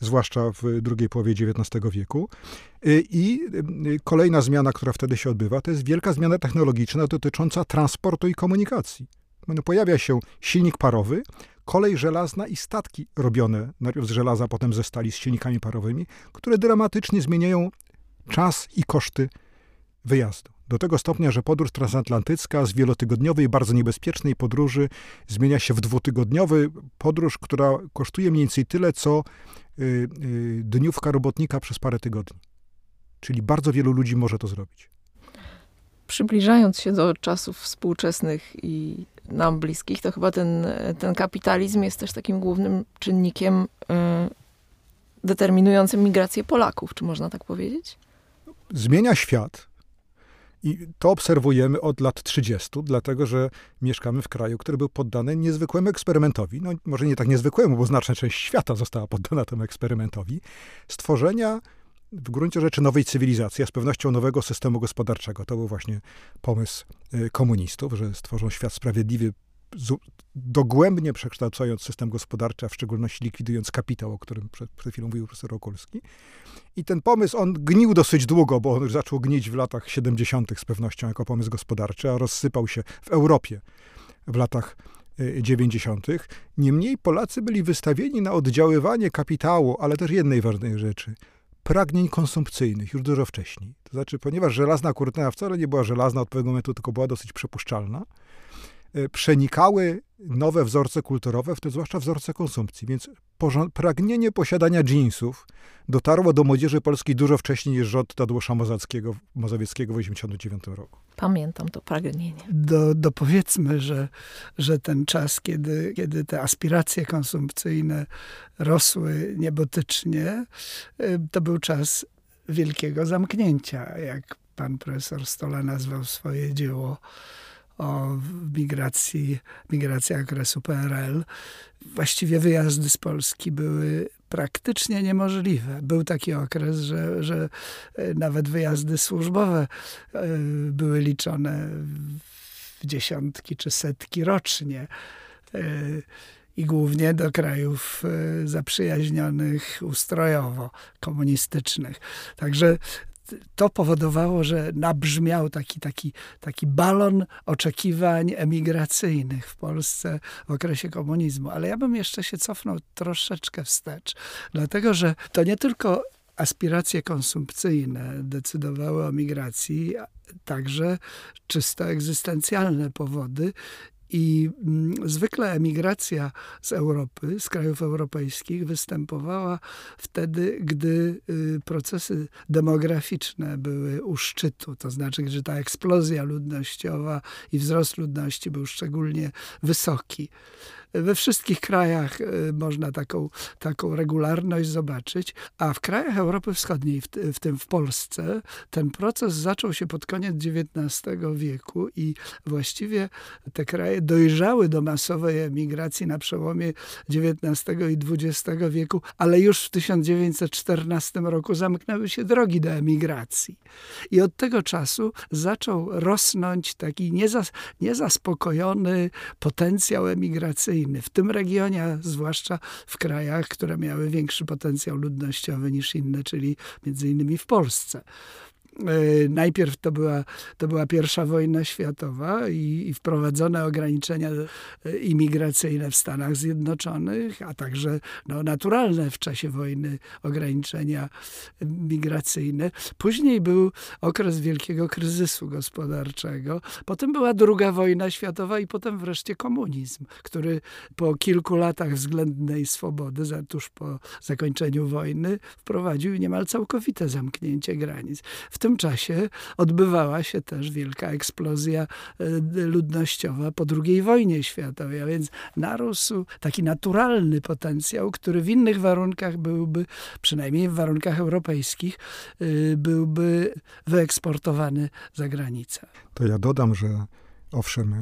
Speaker 10: zwłaszcza w drugiej połowie XIX wieku. I kolejna zmiana, która wtedy się odbywa, to jest wielka zmiana technologiczna dotycząca transportu i komunikacji no, pojawia się silnik parowy, kolej żelazna i statki robione najpierw z żelaza, potem ze stali z silnikami parowymi, które dramatycznie zmieniają czas i koszty wyjazdu. Do tego stopnia, że podróż transatlantycka z wielotygodniowej, bardzo niebezpiecznej podróży zmienia się w dwutygodniowy podróż, która kosztuje mniej więcej tyle, co y, y, dniówka robotnika przez parę tygodni. Czyli bardzo wielu ludzi może to zrobić.
Speaker 8: Przybliżając się do czasów współczesnych i nam bliskich, to chyba ten, ten kapitalizm jest też takim głównym czynnikiem y, determinującym migrację Polaków. Czy można tak powiedzieć?
Speaker 10: Zmienia świat. I to obserwujemy od lat 30, dlatego że mieszkamy w kraju, który był poddany niezwykłemu eksperymentowi. No, może nie tak niezwykłemu, bo znaczna część świata została poddana temu eksperymentowi. Stworzenia w gruncie rzeczy nowej cywilizacji, a z pewnością nowego systemu gospodarczego. To był właśnie pomysł y, komunistów, że stworzą świat sprawiedliwy, dogłębnie przekształcając system gospodarczy, a w szczególności likwidując kapitał, o którym przed, przed chwilą mówił profesor Okulski. I ten pomysł, on gnił dosyć długo, bo on już zaczął gnić w latach 70. z pewnością jako pomysł gospodarczy, a rozsypał się w Europie w latach 90. Y, Niemniej Polacy byli wystawieni na oddziaływanie kapitału, ale też jednej ważnej rzeczy – pragnień konsumpcyjnych już dużo wcześniej. To znaczy, ponieważ żelazna kurtyna wcale nie była żelazna od pewnego momentu, tylko była dosyć przepuszczalna, przenikały nowe wzorce kulturowe, w tym zwłaszcza wzorce konsumpcji. Więc pragnienie posiadania jeansów dotarło do młodzieży polskiej dużo wcześniej niż rząd Tadeusza Mozackiego, Mozawieckiego w 1989 roku.
Speaker 8: Pamiętam to pragnienie.
Speaker 9: Do, dopowiedzmy, że, że ten czas, kiedy, kiedy te aspiracje konsumpcyjne rosły niebotycznie, y, to był czas wielkiego zamknięcia, jak pan profesor Stola nazwał swoje dzieło o migracji, migracji okresu PRL. Właściwie wyjazdy z Polski były praktycznie niemożliwe. Był taki okres, że, że e, nawet wyjazdy służbowe e, były liczone w dziesiątki czy setki rocznie e, i głównie do krajów zaprzyjaźnionych ustrojowo, komunistycznych. Także to powodowało, że nabrzmiał taki, taki, taki balon oczekiwań emigracyjnych w Polsce w okresie komunizmu. Ale ja bym jeszcze się cofnął troszeczkę wstecz, dlatego że to nie tylko aspiracje konsumpcyjne decydowały o migracji, także czysto egzystencjalne powody i mm, zwykle emigracja z Europy, z krajów europejskich występowała wtedy, gdy y, procesy demograficzne były u szczytu, to znaczy, że ta eksplozja ludnościowa i wzrost ludności był szczególnie wysoki. We wszystkich krajach y, można taką, taką regularność zobaczyć, a w krajach Europy Wschodniej, w, w tym w Polsce, ten proces zaczął się pod koniec XIX wieku i właściwie te kraje dojrzały do masowej emigracji na przełomie XIX i XX wieku, ale już w 1914 roku zamknęły się drogi do emigracji. I od tego czasu zaczął rosnąć taki niezas, niezaspokojony potencjał emigracyjny w tym regionie, a zwłaszcza w krajach, które miały większy potencjał ludnościowy niż inne, czyli między innymi w Polsce. E, najpierw to była, to była pierwsza wojna światowa i, i, wprowadzone ograniczenia e, imigracyjne w Stanach Zjednoczonych, a także no, naturalne w czasie wojny ograniczenia migracyjne. Później był okres wielkiego kryzysu gospodarczego. Potem była druga wojna światowa i potem wreszcie komunizm, który po kilku latach względnej swobody, tuż po zakończeniu wojny, wprowadził niemal całkowite zamknięcie granic. W tym czasie odbywała się też wielka eksplozja e, ludnościowa po II wojnie światowej, a więc narósł taki naturalny potencjał, który w innych warunkach byłby, przynajmniej w warunkach europejskich, e, byłby wyeksportowany za granicę.
Speaker 10: To ja dodam, że Owszem,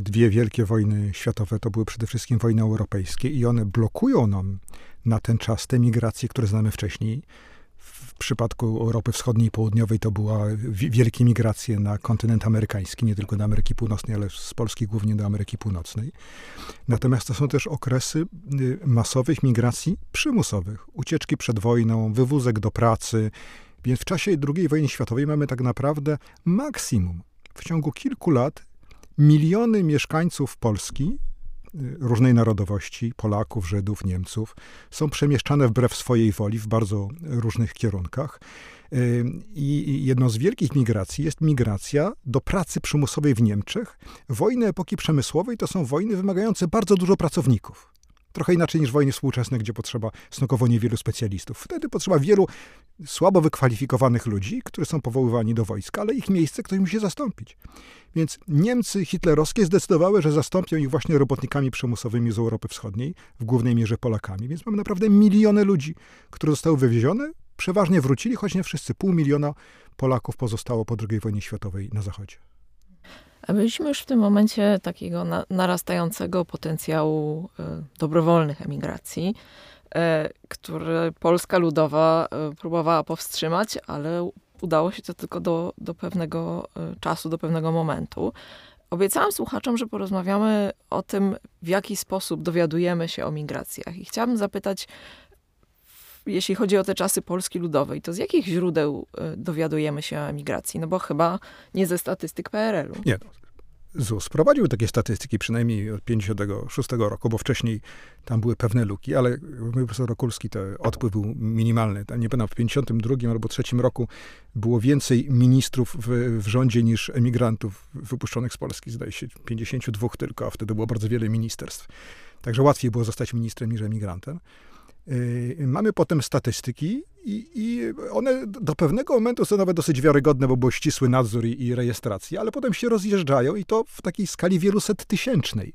Speaker 10: dwie wielkie wojny światowe to były przede wszystkim wojny europejskie i one blokują nam na ten czas te migracje, które znamy wcześniej. W przypadku Europy Wschodniej i Południowej to była wielkie migracje na kontynent amerykański, nie tylko do Ameryki Północnej, ale z Polski głównie do Ameryki Północnej. Natomiast to są też okresy y, masowych migracji przymusowych, ucieczki przed wojną, wywózek do pracy. Więc w czasie II wojny światowej mamy tak naprawdę maksimum w ciągu kilku lat miliony mieszkańców Polski różnej narodowości, Polaków, Żydów, Niemców, są przemieszczane wbrew swojej woli w bardzo różnych kierunkach. Y, I jedną z wielkich migracji jest migracja do pracy przymusowej w Niemczech. Wojny epoki przemysłowej to są wojny wymagające bardzo dużo pracowników. Trochę inaczej niż wojny współczesne, gdzie potrzeba stosunkowo niewielu specjalistów. Wtedy potrzeba wielu słabo wykwalifikowanych ludzi, którzy są powoływani do wojska, ale ich miejsce ktoś musi zastąpić. Więc Niemcy hitlerowskie zdecydowały, że zastąpią ich właśnie robotnikami przymusowymi z Europy Wschodniej, w głównej mierze Polakami. Więc mamy naprawdę miliony ludzi, które zostały wywiezione, przeważnie wrócili, choć nie wszyscy. Pół miliona Polaków pozostało po II wojnie światowej na zachodzie.
Speaker 8: A byliśmy już w tym momencie takiego na, narastającego potencjału y, dobrowolnych emigracji, który Polska Ludowa y, próbowała powstrzymać, ale udało się to tylko do, do pewnego czasu, do pewnego momentu. Obiecałam słuchaczom, że porozmawiamy o tym, w jaki sposób dowiadujemy się o migracjach. I chciałabym zapytać, jeśli chodzi o te czasy Polski Ludowej, to z jakich źródeł dowiadujemy się o emigracji? No bo chyba nie ze statystyk PRL-u.
Speaker 10: Nie, no, ZUS prowadził takie statystyki przynajmniej od 56 roku, bo wcześniej tam były pewne luki, ale profesor Okulski to odpływ był minimalny. Nie pamiętam, w 52 albo 3 roku było więcej ministrów w, w rządzie niż emigrantów wypuszczonych z Polski. Zdaje się 52 tylko, a wtedy było bardzo wiele ministerstw. Także łatwiej było zostać ministrem niż emigrantem. Yy, mamy potem statystyki i, i, one do pewnego momentu są nawet dosyć wiarygodne, bo był ścisły nadzór i, i rejestracja, ale potem się rozjeżdżają i to w takiej skali wieluset tysięcznej.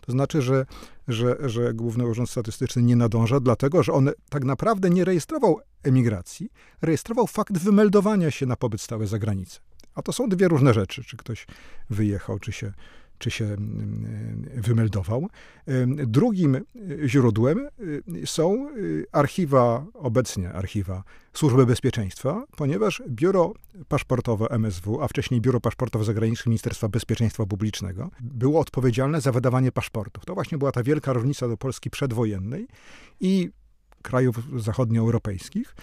Speaker 10: To znaczy, że, że, że Główny Urząd Statystyczny nie nadąża, dlatego że on tak naprawdę nie rejestrował emigracji, rejestrował fakt wymeldowania się na pobyt stały za granicę. A to są dwie różne rzeczy, czy ktoś wyjechał, czy się czy się mm, wymeldował. Drugim źródłem y, są y, archiwa, obecnie archiwa Służby Bezpieczeństwa, ponieważ Biuro Paszportowe MSW, a wcześniej Biuro Paszportowe Zagraniczne Ministerstwa Bezpieczeństwa Publicznego, było odpowiedzialne za wydawanie paszportów. To właśnie była ta wielka różnica do Polski przedwojennej i krajów zachodnioeuropejskich,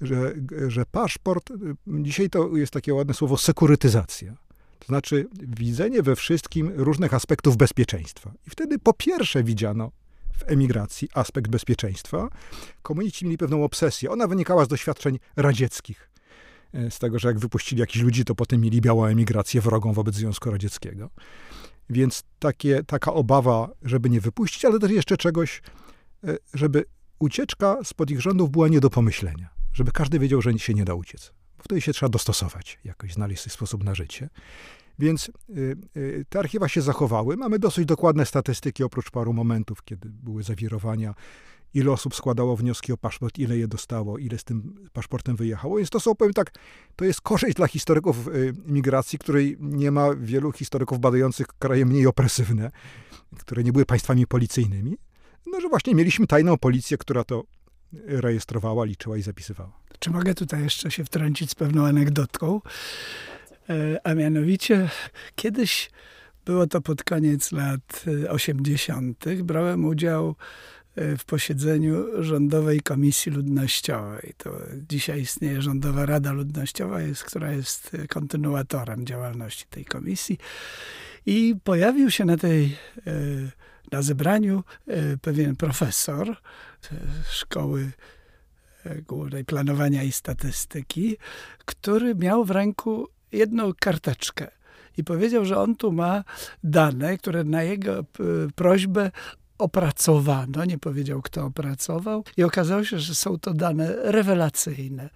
Speaker 10: że, że paszport, dzisiaj to jest takie ładne słowo, sekurytyzacja to znaczy widzenie we wszystkim różnych aspektów bezpieczeństwa. I wtedy po pierwsze widziano w emigracji aspekt bezpieczeństwa. Komuniści mieli pewną obsesję. Ona wynikała z doświadczeń radzieckich. E, z tego, że jak wypuścili jakichś ludzi, to potem mieli białą emigrację wrogą wobec Związku Radzieckiego. Więc takie, taka obawa, żeby nie wypuścić, ale też jeszcze czegoś, e, żeby ucieczka spod ich rządów była nie do pomyślenia. Żeby każdy wiedział, że się nie da uciec wtedy się trzeba dostosować, jakoś znaleźć swój sposób na życie. Więc y, y, te archiwa się zachowały. Mamy dosyć dokładne statystyki, oprócz paru momentów, kiedy były zawirowania, ile osób składało wnioski o paszport, ile je dostało, ile z tym paszportem wyjechało. Więc to są, powiem tak, to jest korzyść dla historyków y, migracji, której nie ma wielu historyków badających kraje mniej opresywne, które nie były państwami policyjnymi. No, że właśnie mieliśmy tajną policję, która to rejestrowała, liczyła i zapisywała.
Speaker 9: Czy mogę tutaj jeszcze się wtrącić z pewną anegdotką? E, a mianowicie kiedyś było to pod koniec lat 80. E, brałem udział e, w posiedzeniu Rządowej Komisji Ludnościowej. To dzisiaj istnieje Rządowa Rada Ludnościowa, jest, która jest kontynuatorem działalności tej komisji. I pojawił się na tej na zebraniu pewien profesor szkoły Głównej Planowania i Statystyki, który miał w ręku jedną karteczkę i powiedział, że on tu ma dane, które na jego prośbę opracowano, nie powiedział kto opracował i okazało się, że są to dane rewelacyjne,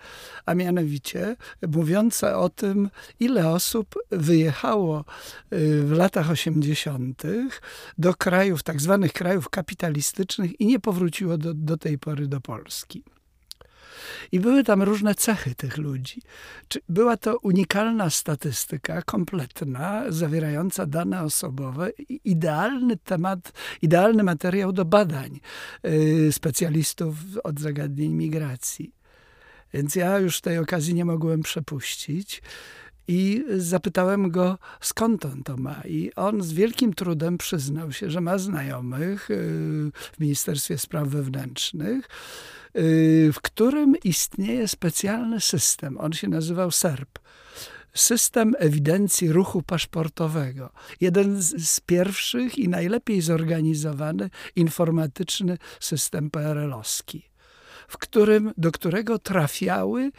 Speaker 9: a mianowicie mówiące o tym, ile osób wyjechało y, w latach 80. do krajów, tak zwanych krajów kapitalistycznych i nie powróciło do, do tej pory do Polski. I były tam różne cechy tych ludzi. Była to unikalna statystyka, kompletna, zawierająca dane osobowe, idealny temat, idealny materiał do badań y, specjalistów od zagadnień migracji. Więc ja już tej okazji nie mogłem przepuścić. I zapytałem go, skąd on to ma. I on z wielkim trudem przyznał się, że ma znajomych y, w Ministerstwie Spraw Wewnętrznych, w którym istnieje specjalny system. On się nazywał SERP system ewidencji ruchu paszportowego. Jeden z pierwszych i najlepiej zorganizowany informatyczny system PRL-owski, w którym, do którego trafiały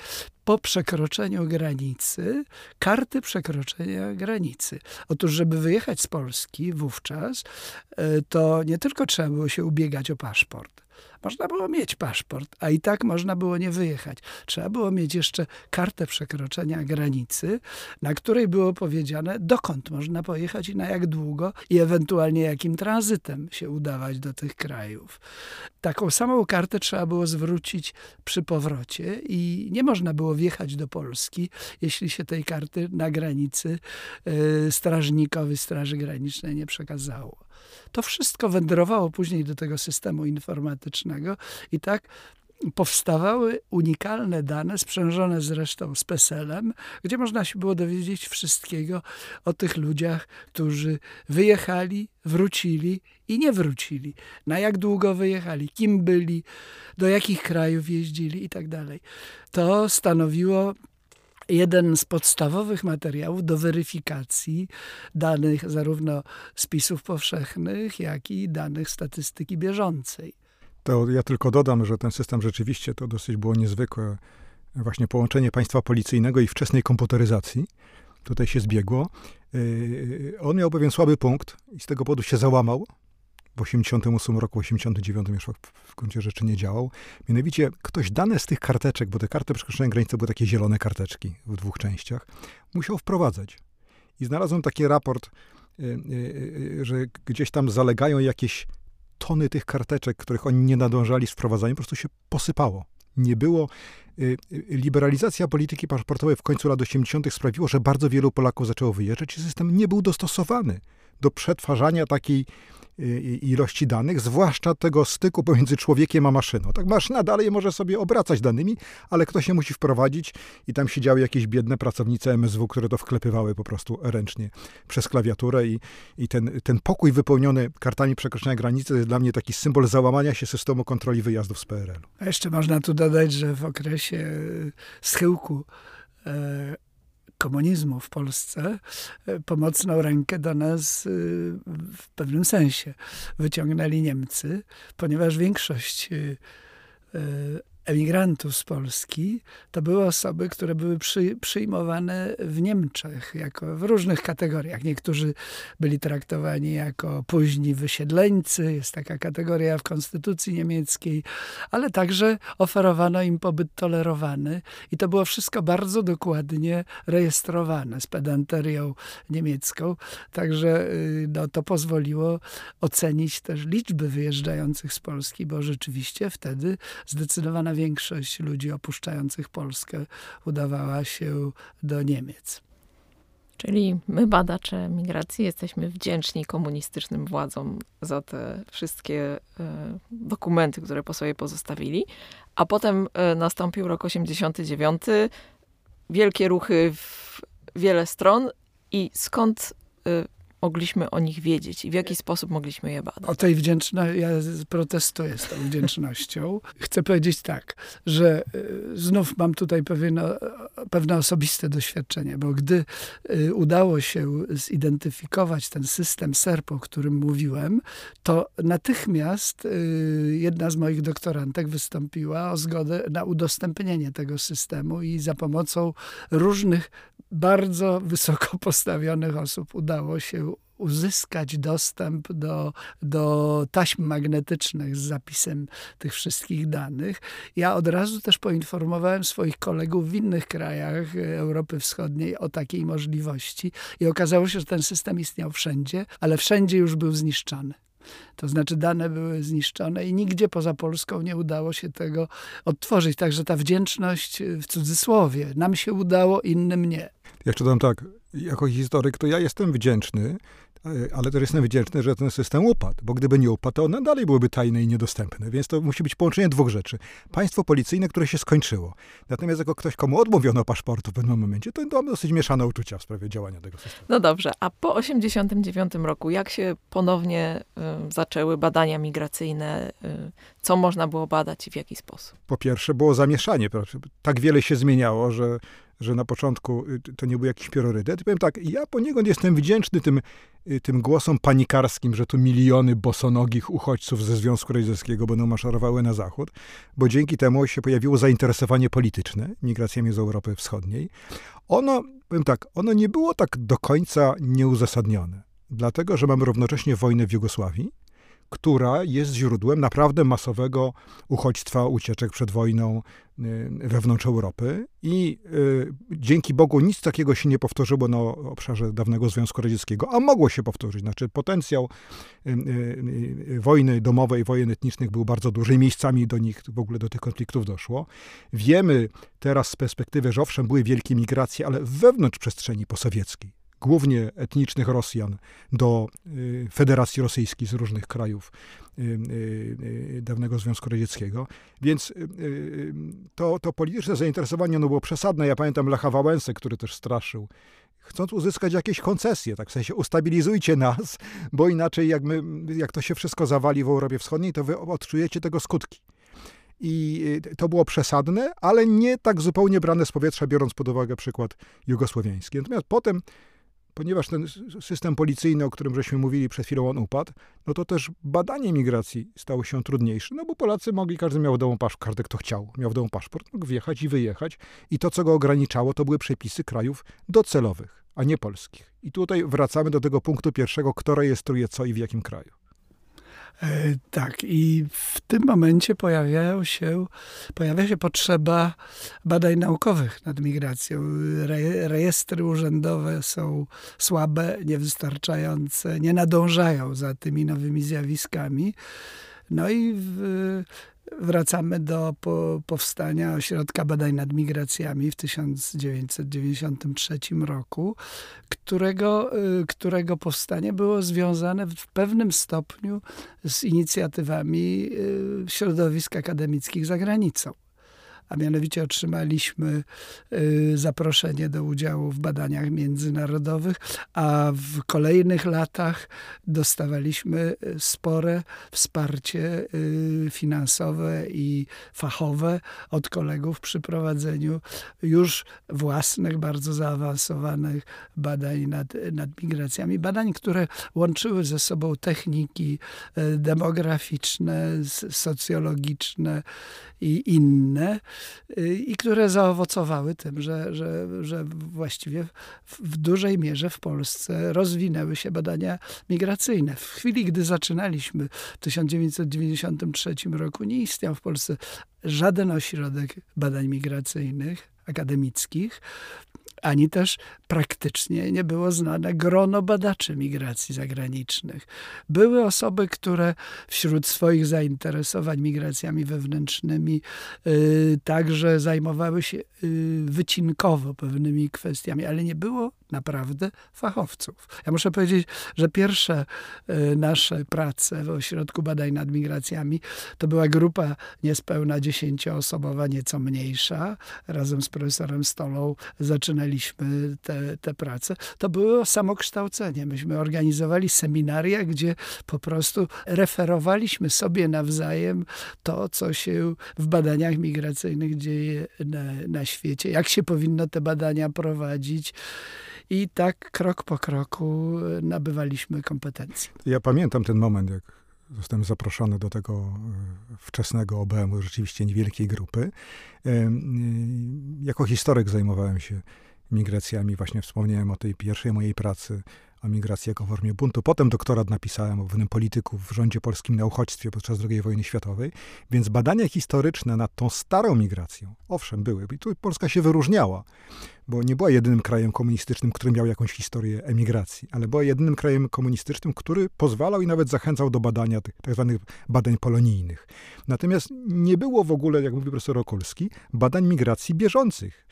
Speaker 9: po przekroczeniu granicy karty przekroczenia granicy. Otóż, żeby wyjechać z Polski wówczas, e, to nie tylko trzeba było się ubiegać o paszport, można było mieć paszport, a i tak można było nie wyjechać. Trzeba było mieć jeszcze kartę przekroczenia granicy, na której było powiedziane, dokąd można pojechać i na jak długo, i ewentualnie jakim tranzytem się udawać do tych krajów. Taką samą kartę trzeba było zwrócić przy powrocie i nie można było wjechać do Polski, jeśli się tej karty na granicy yy, strażnikowi Straży Granicznej nie przekazało. To wszystko wędrowało później do tego systemu informatycznego i tak powstawały unikalne dane, sprzężone zresztą z PESEL-em, gdzie można się było dowiedzieć wszystkiego o tych ludziach, którzy wyjechali, wrócili i nie wrócili. Na jak długo wyjechali, kim byli, do jakich krajów jeździli i tak dalej. To stanowiło jeden z podstawowych materiałów do weryfikacji danych zarówno spisów powszechnych, jak i danych statystyki bieżącej.
Speaker 10: To ja tylko dodam, że ten system rzeczywiście to dosyć było niezwykłe. Właśnie połączenie państwa policyjnego i wczesnej komputeryzacji. Tutaj się zbiegło. Yy, on miał pewien słaby punkt i z tego powodu się załamał w 88 roku, 89 już w gruncie rzeczy nie działał. Mianowicie ktoś dane z tych karteczek, bo te karty przekroczenia granicy były takie zielone karteczki w dwóch częściach, musiał wprowadzać. I znalazłem taki raport, że gdzieś tam zalegają jakieś tony tych karteczek, których oni nie nadążali z wprowadzaniem, po prostu się posypało. Nie było. Liberalizacja polityki paszportowej w końcu lat 80. sprawiło, że bardzo wielu Polaków zaczęło wyjeżdżać i system nie był dostosowany do przetwarzania takiej ilości danych, zwłaszcza tego styku pomiędzy człowiekiem a maszyną. Tak maszyna dalej może sobie obracać danymi, ale ktoś się musi wprowadzić i tam siedziały jakieś biedne pracownice MSW, które to wklepywały po prostu ręcznie przez klawiaturę i, i ten, ten pokój wypełniony kartami przekroczenia granicy jest dla mnie taki symbol załamania się systemu kontroli wyjazdów z PRL-u.
Speaker 9: A jeszcze można tu dodać, że w okresie schyłku e, komunizmu w Polsce e, pomocną rękę do nas e, w pewnym sensie wyciągnęli Niemcy, ponieważ większość e, emigrantów z Polski to były osoby, które były przy, przyjmowane w Niemczech jako w różnych kategoriach. Niektórzy byli traktowani jako późni wysiedleńcy, jest taka kategoria w konstytucji niemieckiej, ale także oferowano im pobyt tolerowany i to było wszystko bardzo dokładnie rejestrowane z pedanterią niemiecką. Także y, no, to pozwoliło ocenić też liczby wyjeżdżających z Polski, bo rzeczywiście wtedy zdecydowana większość ludzi opuszczających Polskę udawała się do Niemiec.
Speaker 8: Czyli my, badacze migracji, jesteśmy wdzięczni komunistycznym władzom za te wszystkie e, dokumenty, które po sobie pozostawili. A potem e, nastąpił rok 89, wielkie ruchy w wiele stron. I skąd e, mogliśmy o nich wiedzieć i w jaki sposób mogliśmy je badać?
Speaker 9: O tej wdzięczności, ja protestuję z tą wdzięcznością. Chcę powiedzieć tak, że y, znów mam tutaj pewne, pewne osobiste doświadczenie, bo gdy y, udało się zidentyfikować ten system SERP, o którym mówiłem, to natychmiast y, jedna z moich doktorantek wystąpiła o zgodę na udostępnienie tego systemu i za pomocą różnych bardzo wysoko postawionych osób udało się uzyskać dostęp do, do taśm magnetycznych z zapisem tych wszystkich danych. Ja od razu też poinformowałem swoich kolegów w innych krajach Europy Wschodniej o takiej możliwości i okazało się, że ten system istniał wszędzie, ale wszędzie już był zniszczony. To znaczy dane były zniszczone i nigdzie poza Polską nie udało się tego odtworzyć. Także ta wdzięczność w cudzysłowie. Nam się udało, innym nie.
Speaker 10: Ja czytam tak, jako historyk to ja jestem wdzięczny, ale też jestem wdzięczny, że ten system upadł, bo gdyby nie upadł, to one dalej byłyby tajne i niedostępne, więc to musi być połączenie dwóch rzeczy. Państwo policyjne, które się skończyło. Natomiast jako ktoś, komu odmówiono paszportu w pewnym momencie, to mam dosyć mieszane uczucia w sprawie działania tego systemu.
Speaker 8: No dobrze, a po 89 roku, jak się ponownie y, zaczęły badania migracyjne? Y, co można było badać i w jaki sposób?
Speaker 10: Po pierwsze było zamieszanie. Tak wiele się zmieniało, że że na początku y, to nie był jakiś priorytet. I powiem tak, ja poniekąd jestem wdzięczny tym, y, tym głosom panikarskim, że tu miliony bosonogich uchodźców ze Związku Radzieckiego będą maszerowały na zachód, bo dzięki temu się pojawiło zainteresowanie polityczne migracjami z Europy Wschodniej. Ono, powiem tak, ono nie było tak do końca nieuzasadnione, dlatego że mamy równocześnie wojnę w Jugosławii, która jest źródłem naprawdę masowego uchodźstwa, ucieczek przed wojną y, wewnątrz Europy. I y, dzięki Bogu nic takiego się nie powtórzyło na obszarze dawnego Związku Radzieckiego, a mogło się powtórzyć. Znaczy potencjał y, wojny domowej, wojen etnicznych był bardzo duży miejscami do nich, w ogóle do tych konfliktów doszło. Wiemy teraz z perspektywy, że owszem, były wielkie migracje, ale wewnątrz przestrzeni posowieckiej głównie etnicznych Rosjan, do y, Federacji Rosyjskiej z różnych krajów y, y, dawnego Związku Radzieckiego. Więc to, to polityczne zainteresowanie no, było przesadne. Ja pamiętam Lecha Wałęsę, który też straszył chcąc uzyskać jakieś koncesje, tak w sensie ustabilizujcie nas, bo inaczej jak, my, jak to się wszystko zawali w Europie Wschodniej, to wy odczujecie tego skutki. I to było przesadne, ale nie tak zupełnie brane z powietrza, biorąc pod uwagę przykład jugosłowiański. Natomiast potem ponieważ ten system policyjny, o którym żeśmy mówili przed chwilą, on upadł, no to też badanie migracji stało się trudniejsze, no bo Polacy mogli, każdy miał w domu paszport, każdy kto chciał, miał w domu paszport, mógł wjechać i wyjechać i to, co go ograniczało, to były przepisy krajów docelowych, a nie polskich. I tutaj wracamy do tego punktu pierwszego, kto rejestruje co i w jakim kraju.
Speaker 9: E, tak, i w tym momencie pojawiają się, pojawia się potrzeba badań naukowych nad migracją. Re, rejestry urzędowe są słabe, niewystarczające, nie nadążają za tymi nowymi zjawiskami. No i w, wracamy do po, powstania Ośrodka Badań nad Migracjami w 1993 roku, którego, y, którego powstanie było związane w pewnym stopniu z inicjatywami y, środowisk akademickich za granicą a mianowicie otrzymaliśmy y, zaproszenie do udziału w badaniach międzynarodowych, a w kolejnych latach dostawaliśmy y, spore wsparcie y, finansowe i fachowe od kolegów przy prowadzeniu już własnych, bardzo zaawansowanych badań nad, nad migracjami. Badań, które łączyły ze sobą techniki demograficzne, socjologiczne i inne. Y, i które zaowocowały tym, że, że, że właściwie w, w dużej mierze w Polsce rozwinęły się badania migracyjne. W chwili, gdy zaczynaliśmy w 1993 roku, nie istniał w Polsce żaden ośrodek badań migracyjnych akademickich ani też praktycznie nie było znane grono badaczy migracji zagranicznych. Były osoby, które wśród swoich zainteresowań migracjami wewnętrznymi y, także zajmowały się y, wycinkowo pewnymi kwestiami, ale nie było naprawdę fachowców. Ja muszę powiedzieć, że pierwsze y, nasze prace w Ośrodku Badań nad Migracjami to była grupa niespełna dziesięcioosobowa, nieco mniejsza. Razem z profesorem Stolą zaczynaliśmy te, te prace. To było samokształcenie. Myśmy organizowali seminaria, gdzie po prostu referowaliśmy sobie nawzajem to, co się w badaniach migracyjnych dzieje na, na świecie, jak się powinno te badania prowadzić. I tak krok po kroku e, nabywaliśmy kompetencji.
Speaker 10: Ja pamiętam ten moment, jak zostałem zaproszony do tego e, wczesnego OBM-u, rzeczywiście niewielkiej grupy. E, jako historyk zajmowałem się migracjami. Właśnie wspomniałem o tej pierwszej mojej pracy o migracji jako formie buntu. Potem doktorat napisałem o pewnym polityku w rządzie polskim na uchodźstwie podczas II wojny światowej, więc badania historyczne nad tą starą migracją, owszem, były. I tu Polska się wyróżniała, bo nie była jedynym krajem komunistycznym, który miał jakąś historię emigracji, ale była jedynym krajem komunistycznym, który pozwalał i nawet zachęcał do badania tych tak zwanych badań polonijnych. Natomiast nie było w ogóle, jak mówi profesor Okolski, badań migracji bieżących.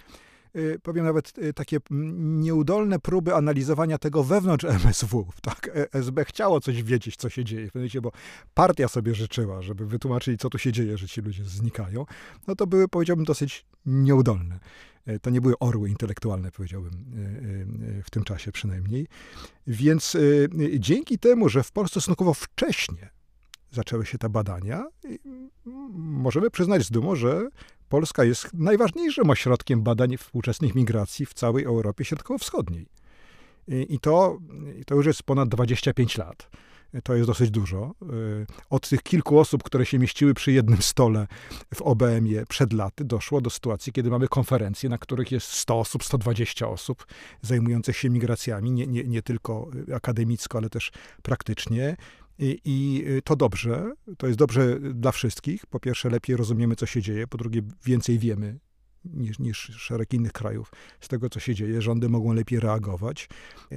Speaker 10: Y, powiem nawet y, takie mm, nieudolne próby analizowania tego wewnątrz MSW. Tak, e, SB chciało coś wiedzieć, co się dzieje, bo partia sobie życzyła, żeby wytłumaczyli, co tu się dzieje, że ci ludzie znikają. No to były, powiedziałbym, dosyć nieudolne. E, to nie były orły intelektualne, powiedziałbym, e, w tym czasie przynajmniej. Więc dzięki temu, że w Polsce stosunkowo wcześnie zaczęły się te badania, możemy przyznać z dumą, że Polska jest najważniejszym ośrodkiem badań współczesnych migracji w całej Europie Środkowo-Wschodniej. I to, to już jest ponad 25 lat. To jest dosyć dużo. Od tych kilku osób, które się mieściły przy jednym stole w OBM-ie przed laty, doszło do sytuacji, kiedy mamy konferencje, na których jest 100 osób, 120 osób zajmujących się migracjami, nie, nie, nie tylko akademicko, ale też praktycznie. I, I, to dobrze, to jest dobrze dla wszystkich. Po pierwsze, lepiej rozumiemy, co się dzieje, po drugie, więcej wiemy niż, niż szereg innych krajów z tego, co się dzieje. Rządy mogą lepiej reagować.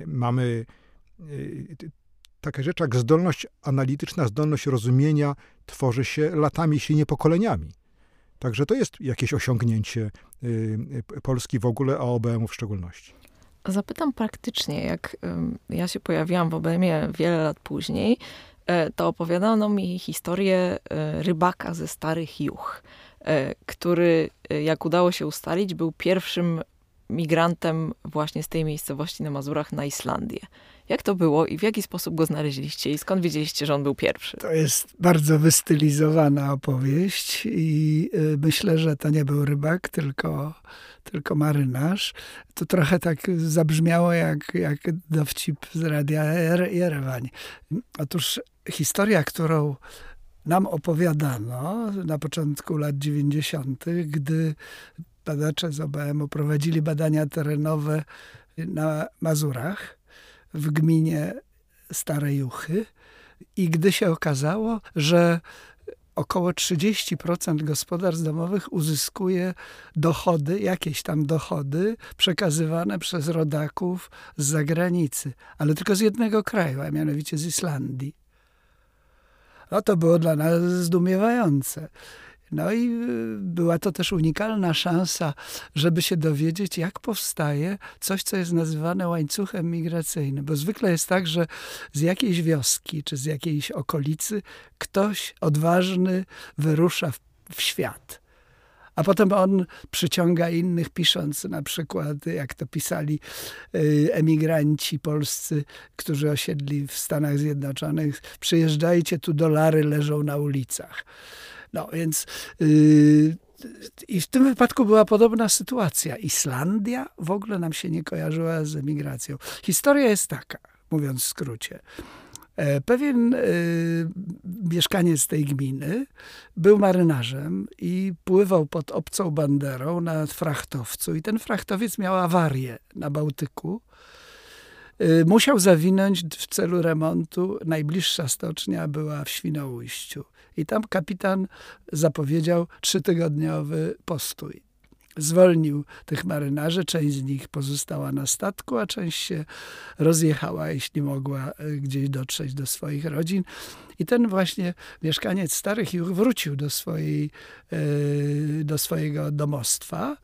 Speaker 10: Mamy y, taka rzecz jak zdolność analityczna, zdolność rozumienia tworzy się latami, jeśli nie pokoleniami. Także to jest jakieś osiągnięcie y, Polski w ogóle, a OBM-u w szczególności.
Speaker 8: Zapytam praktycznie, jak ja się pojawiłam w OBM-ie wiele lat później, to opowiadano mi historię e, rybaka ze Starych Juch, e, który, jak udało się ustalić, był pierwszym migrantem właśnie z tej miejscowości na Mazurach na Islandię. Jak to było i w jaki sposób go znaleźliście i skąd wiedzieliście, że on był pierwszy?
Speaker 9: To jest bardzo wystylizowana opowieść i myślę, że to nie był rybak, tylko, tylko marynarz. To trochę tak zabrzmiało jak, jak dowcip z radia Jerewań. Otóż historia, którą nam opowiadano na początku lat 90., gdy badacze z OBM-u prowadzili badania terenowe na Mazurach w gminie Stare Juchy i gdy się okazało, że około 30% gospodarstw domowych uzyskuje dochody, jakieś tam dochody przekazywane przez rodaków z zagranicy, ale tylko z jednego kraju, a mianowicie z Islandii. No to było dla nas zdumiewające. No i y, była to też unikalna szansa, żeby się dowiedzieć, jak powstaje coś, co jest nazywane łańcuchem migracyjnym. Bo zwykle jest tak, że z jakiejś wioski czy z jakiejś okolicy ktoś odważny wyrusza w, w świat a potem on przyciąga innych, pisząc na przykład, jak to pisali y, emigranci polscy, którzy osiedli w Stanach Zjednoczonych, przyjeżdżajcie, tu dolary leżą na ulicach. No więc yy, i w tym wypadku była podobna sytuacja. Islandia w ogóle nam się nie kojarzyła z emigracją. Historia jest taka, mówiąc w skrócie. E, pewien y, mieszkaniec tej gminy był marynarzem i pływał pod obcą banderą na frachtowcu. I ten frachtowiec miał awarię na Bałtyku. Y, musiał zawinąć w celu remontu. Najbliższa stocznia była w Świnoujściu. I tam kapitan zapowiedział trzytygodniowy postój zwolnił tych marynarzy, część z nich pozostała na statku, a część się rozjechała, jeśli mogła e, gdzieś dotrzeć do swoich rodzin. I ten właśnie mieszkaniec Starych Juch wrócił do, swojej, e, do swojego domostwa,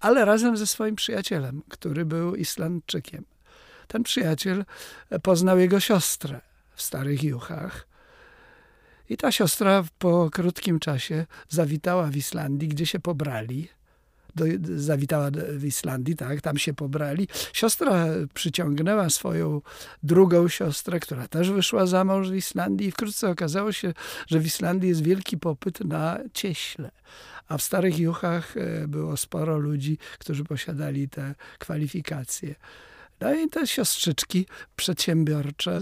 Speaker 9: ale razem ze swoim przyjacielem, który był Islandczykiem. Ten przyjaciel poznał jego siostrę w Starych Juchach. I ta siostra po krótkim czasie zawitała w Islandii, gdzie się pobrali do, zawitała w Islandii, tak, tam się pobrali. Siostra przyciągnęła swoją drugą siostrę, która też wyszła za mąż w Islandii i wkrótce okazało się, że w Islandii jest wielki popyt na cieśle. A w Starych Juchach e, było sporo ludzi, którzy posiadali te kwalifikacje. No i te siostrzyczki przedsiębiorcze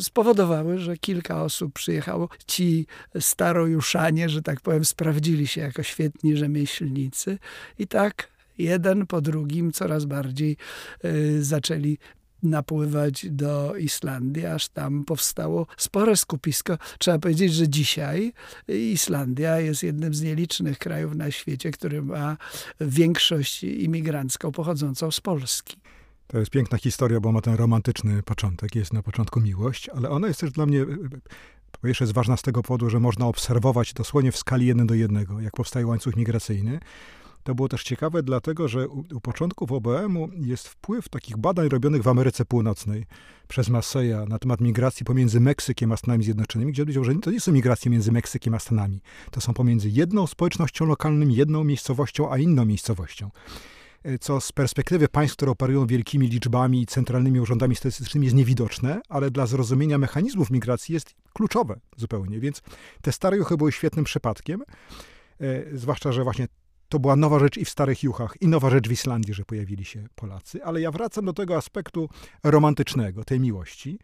Speaker 9: spowodowały, że kilka osób przyjechało. Ci starojuszanie, że tak powiem, sprawdzili się jako świetni rzemieślnicy i tak jeden po drugim coraz bardziej y, zaczęli napływać do Islandii, aż tam powstało spore skupisko. Trzeba powiedzieć, że dzisiaj Islandia jest jednym z nielicznych krajów na świecie, który ma większość imigrancką pochodzącą z Polski.
Speaker 10: To jest piękna historia, bo ma ten romantyczny początek. Jest na początku miłość, ale ona jest też dla mnie po pierwsze jest ważna z tego powodu, że można obserwować dosłownie w skali 1 do 1, jak powstaje łańcuch migracyjny. To było też ciekawe, dlatego że u, u początków OBM-u jest wpływ takich badań robionych w Ameryce Północnej przez Masseja na temat migracji pomiędzy Meksykiem a Stanami Zjednoczonymi, gdzie powiedział, że to nie są migracje między Meksykiem a Stanami. To są pomiędzy jedną społecznością lokalną, jedną miejscowością, a inną miejscowością co z perspektywy państw, które operują wielkimi liczbami i centralnymi urządami statystycznymi jest niewidoczne, ale dla zrozumienia mechanizmów migracji jest kluczowe zupełnie. Więc te stare juchy były świetnym przypadkiem, e, zwłaszcza, że właśnie to była nowa rzecz i w Starych Juchach, i nowa rzecz w Islandii, że pojawili się Polacy. Ale ja wracam do tego aspektu romantycznego, tej miłości.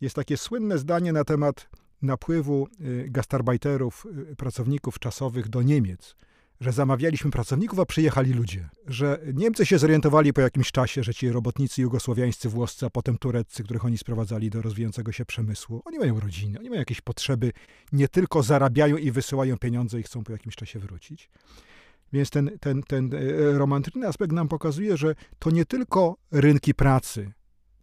Speaker 10: Jest takie słynne zdanie na temat napływu y, gastarbajterów, pracowników czasowych do Niemiec że zamawialiśmy pracowników, a przyjechali ludzie. Że Niemcy się zorientowali po jakimś czasie, że ci robotnicy jugosłowiańscy, włoscy, a potem tureccy, których oni sprowadzali do rozwijającego się przemysłu, oni mają rodziny, oni mają jakieś potrzeby, nie tylko zarabiają i wysyłają pieniądze i chcą po jakimś czasie wrócić. Więc ten, ten, ten e, romantyczny aspekt nam pokazuje, że to nie tylko rynki pracy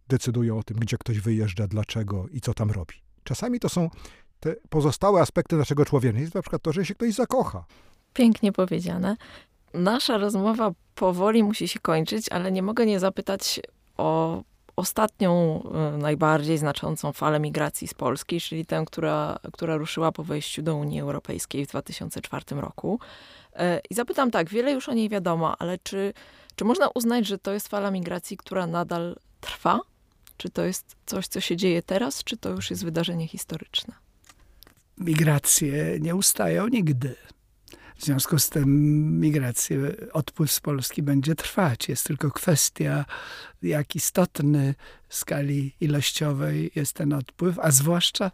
Speaker 10: decydują o tym, gdzie ktoś wyjeżdża, dlaczego i co tam robi. Czasami to są te pozostałe aspekty naszego człowieka. Jest na przykład to, że się ktoś zakocha.
Speaker 8: Pięknie powiedziane. Nasza rozmowa powoli musi się kończyć, ale nie mogę nie zapytać o ostatnią, y, najbardziej znaczącą falę migracji z Polski, czyli tę, która, która ruszyła po wejściu do Unii Europejskiej w 2004 roku. Y, I zapytam tak, wiele już o niej wiadomo, ale czy, czy można uznać, że to jest fala migracji, która nadal trwa? Czy to jest coś, co się dzieje teraz, czy to już jest wydarzenie historyczne?
Speaker 9: Migracje nie ustają nigdy. W związku z tym migracja, odpływ z Polski będzie trwać. Jest tylko kwestia, jak istotny w skali ilościowej jest ten odpływ, a zwłaszcza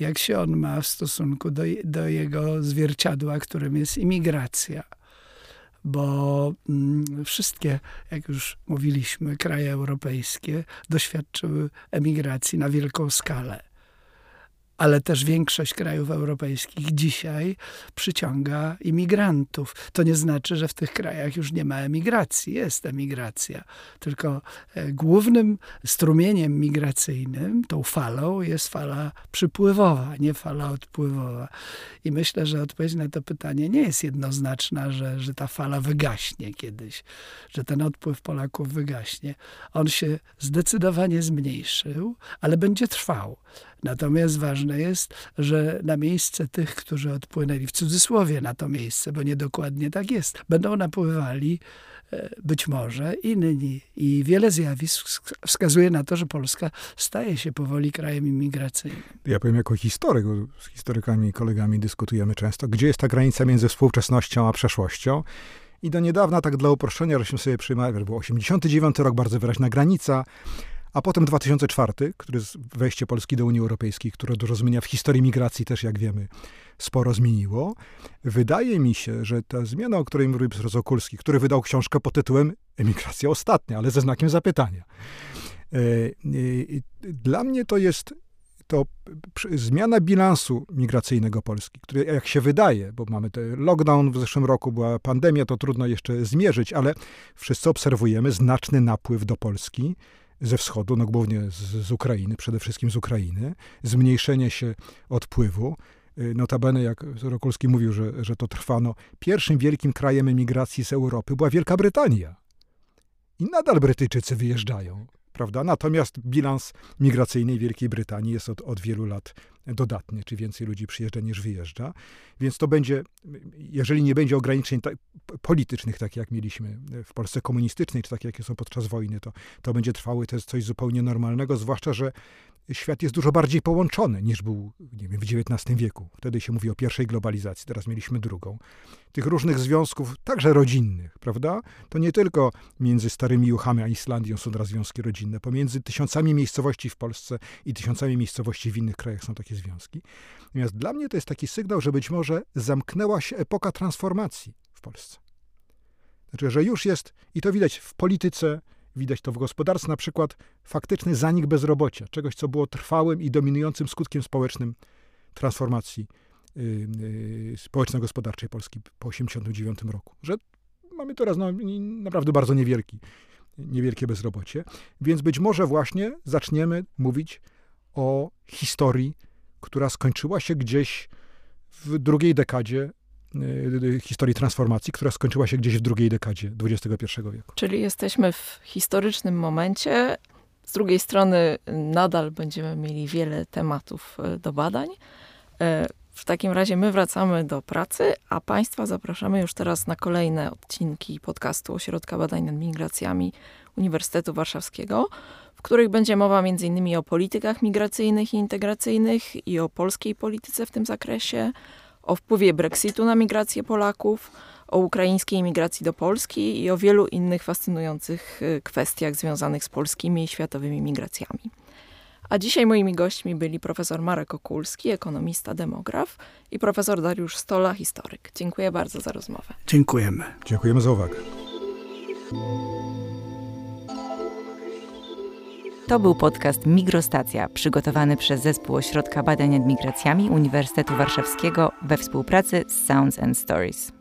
Speaker 9: jak się on ma w stosunku do, do jego zwierciadła, którym jest imigracja bo mm, wszystkie, jak już mówiliśmy, kraje europejskie doświadczyły emigracji na wielką skalę ale też większość krajów europejskich dzisiaj przyciąga imigrantów. To nie znaczy, że w tych krajach już nie ma emigracji. Jest emigracja. Tylko e, głównym strumieniem migracyjnym, tą falą, jest fala przypływowa, nie fala odpływowa. I myślę, że odpowiedź na to pytanie nie jest jednoznaczna, że, że ta fala wygaśnie kiedyś, że ten odpływ Polaków wygaśnie. On się zdecydowanie zmniejszył, ale będzie trwał. Natomiast ważne jest, że na miejsce tych, którzy odpłynęli, w cudzysłowie na to miejsce, bo niedokładnie tak jest, będą napływali e, być może inni. I wiele zjawisk wskazuje na to, że Polska staje się powoli krajem imigracyjnym.
Speaker 10: Ja powiem jako historyk, z historykami i kolegami dyskutujemy często, gdzie jest ta granica między współczesnością a przeszłością. I do niedawna, tak dla uproszczenia, żeśmy sobie przyjmowali, był 89 rok, bardzo wyraźna granica, a potem 2004, który jest wejście Polski do Unii Europejskiej, które dużo zmienia w historii migracji też, jak wiemy, sporo zmieniło. Wydaje mi się, że ta zmiana, o której mówił profesor Okulski, który wydał książkę pod tytułem Emigracja ostatnia, ale ze znakiem zapytania. E, dla mnie to jest to zmiana bilansu migracyjnego Polski, który jak się wydaje, bo mamy ten lockdown w zeszłym roku, była pandemia, to trudno jeszcze zmierzyć, ale wszyscy obserwujemy znaczny napływ do Polski ze wschodu, no głównie z, z Ukrainy, przede wszystkim z Ukrainy, zmniejszenie się odpływu. Y, notabene, jak Rokulski mówił, że, że to trwano, pierwszym wielkim krajem emigracji z Europy była Wielka Brytania. I nadal Brytyjczycy wyjeżdżają prawda? Natomiast bilans migracyjny Wielkiej Brytanii jest od, od wielu lat dodatny, czy więcej ludzi przyjeżdża niż wyjeżdża. Więc to będzie, jeżeli nie będzie ograniczeń ta, politycznych, tak jak mieliśmy w Polsce komunistycznej, czy takie, jakie są podczas wojny, to, to będzie trwały, to jest coś zupełnie normalnego, zwłaszcza, że świat jest dużo bardziej połączony niż był nie wiem, w XIX wieku. Wtedy się mówi o pierwszej globalizacji, teraz mieliśmy drugą. Tych różnych związków, także rodzinnych, prawda? To nie tylko między Starymi Juchami a Islandią są teraz związki rodzinne. Pomiędzy tysiącami miejscowości w Polsce i tysiącami miejscowości w innych krajach są takie związki. Natomiast dla mnie to jest taki sygnał, że być może zamknęła się epoka transformacji w Polsce. Znaczy, że już jest, i to widać w polityce, Widać to w gospodarce, na przykład faktyczny zanik bezrobocia, czegoś, co było trwałym i dominującym skutkiem społecznym transformacji y, y, społeczno-gospodarczej Polski po 1989 roku. Że mamy teraz no, naprawdę bardzo niewielki, niewielkie bezrobocie, więc być może właśnie zaczniemy mówić o historii, która skończyła się gdzieś w drugiej dekadzie historii transformacji, która skończyła się gdzieś w drugiej dekadzie XXI wieku.
Speaker 8: Czyli jesteśmy w historycznym momencie. Z drugiej strony nadal będziemy mieli wiele tematów do badań. W takim razie my wracamy do pracy, a Państwa zapraszamy już teraz na kolejne odcinki podcastu Ośrodka Badań nad Migracjami Uniwersytetu Warszawskiego, w których będzie mowa m.in. o politykach migracyjnych i integracyjnych i o polskiej polityce w tym zakresie, o wpływie Brexitu na migrację Polaków, o ukraińskiej migracji do Polski i o wielu innych fascynujących y, kwestiach związanych z polskimi i światowymi migracjami. A dzisiaj moimi gośćmi byli profesor Marek Okulski, ekonomista, demograf i profesor Dariusz Stola, historyk. Dziękuję bardzo za rozmowę.
Speaker 9: Dziękujemy.
Speaker 10: Dziękujemy za uwagę.
Speaker 11: To był podcast Migrostacja, przygotowany przez Zespół Ośrodka Badań nad Migracjami Uniwersytetu Warszawskiego we współpracy z Sounds and Stories.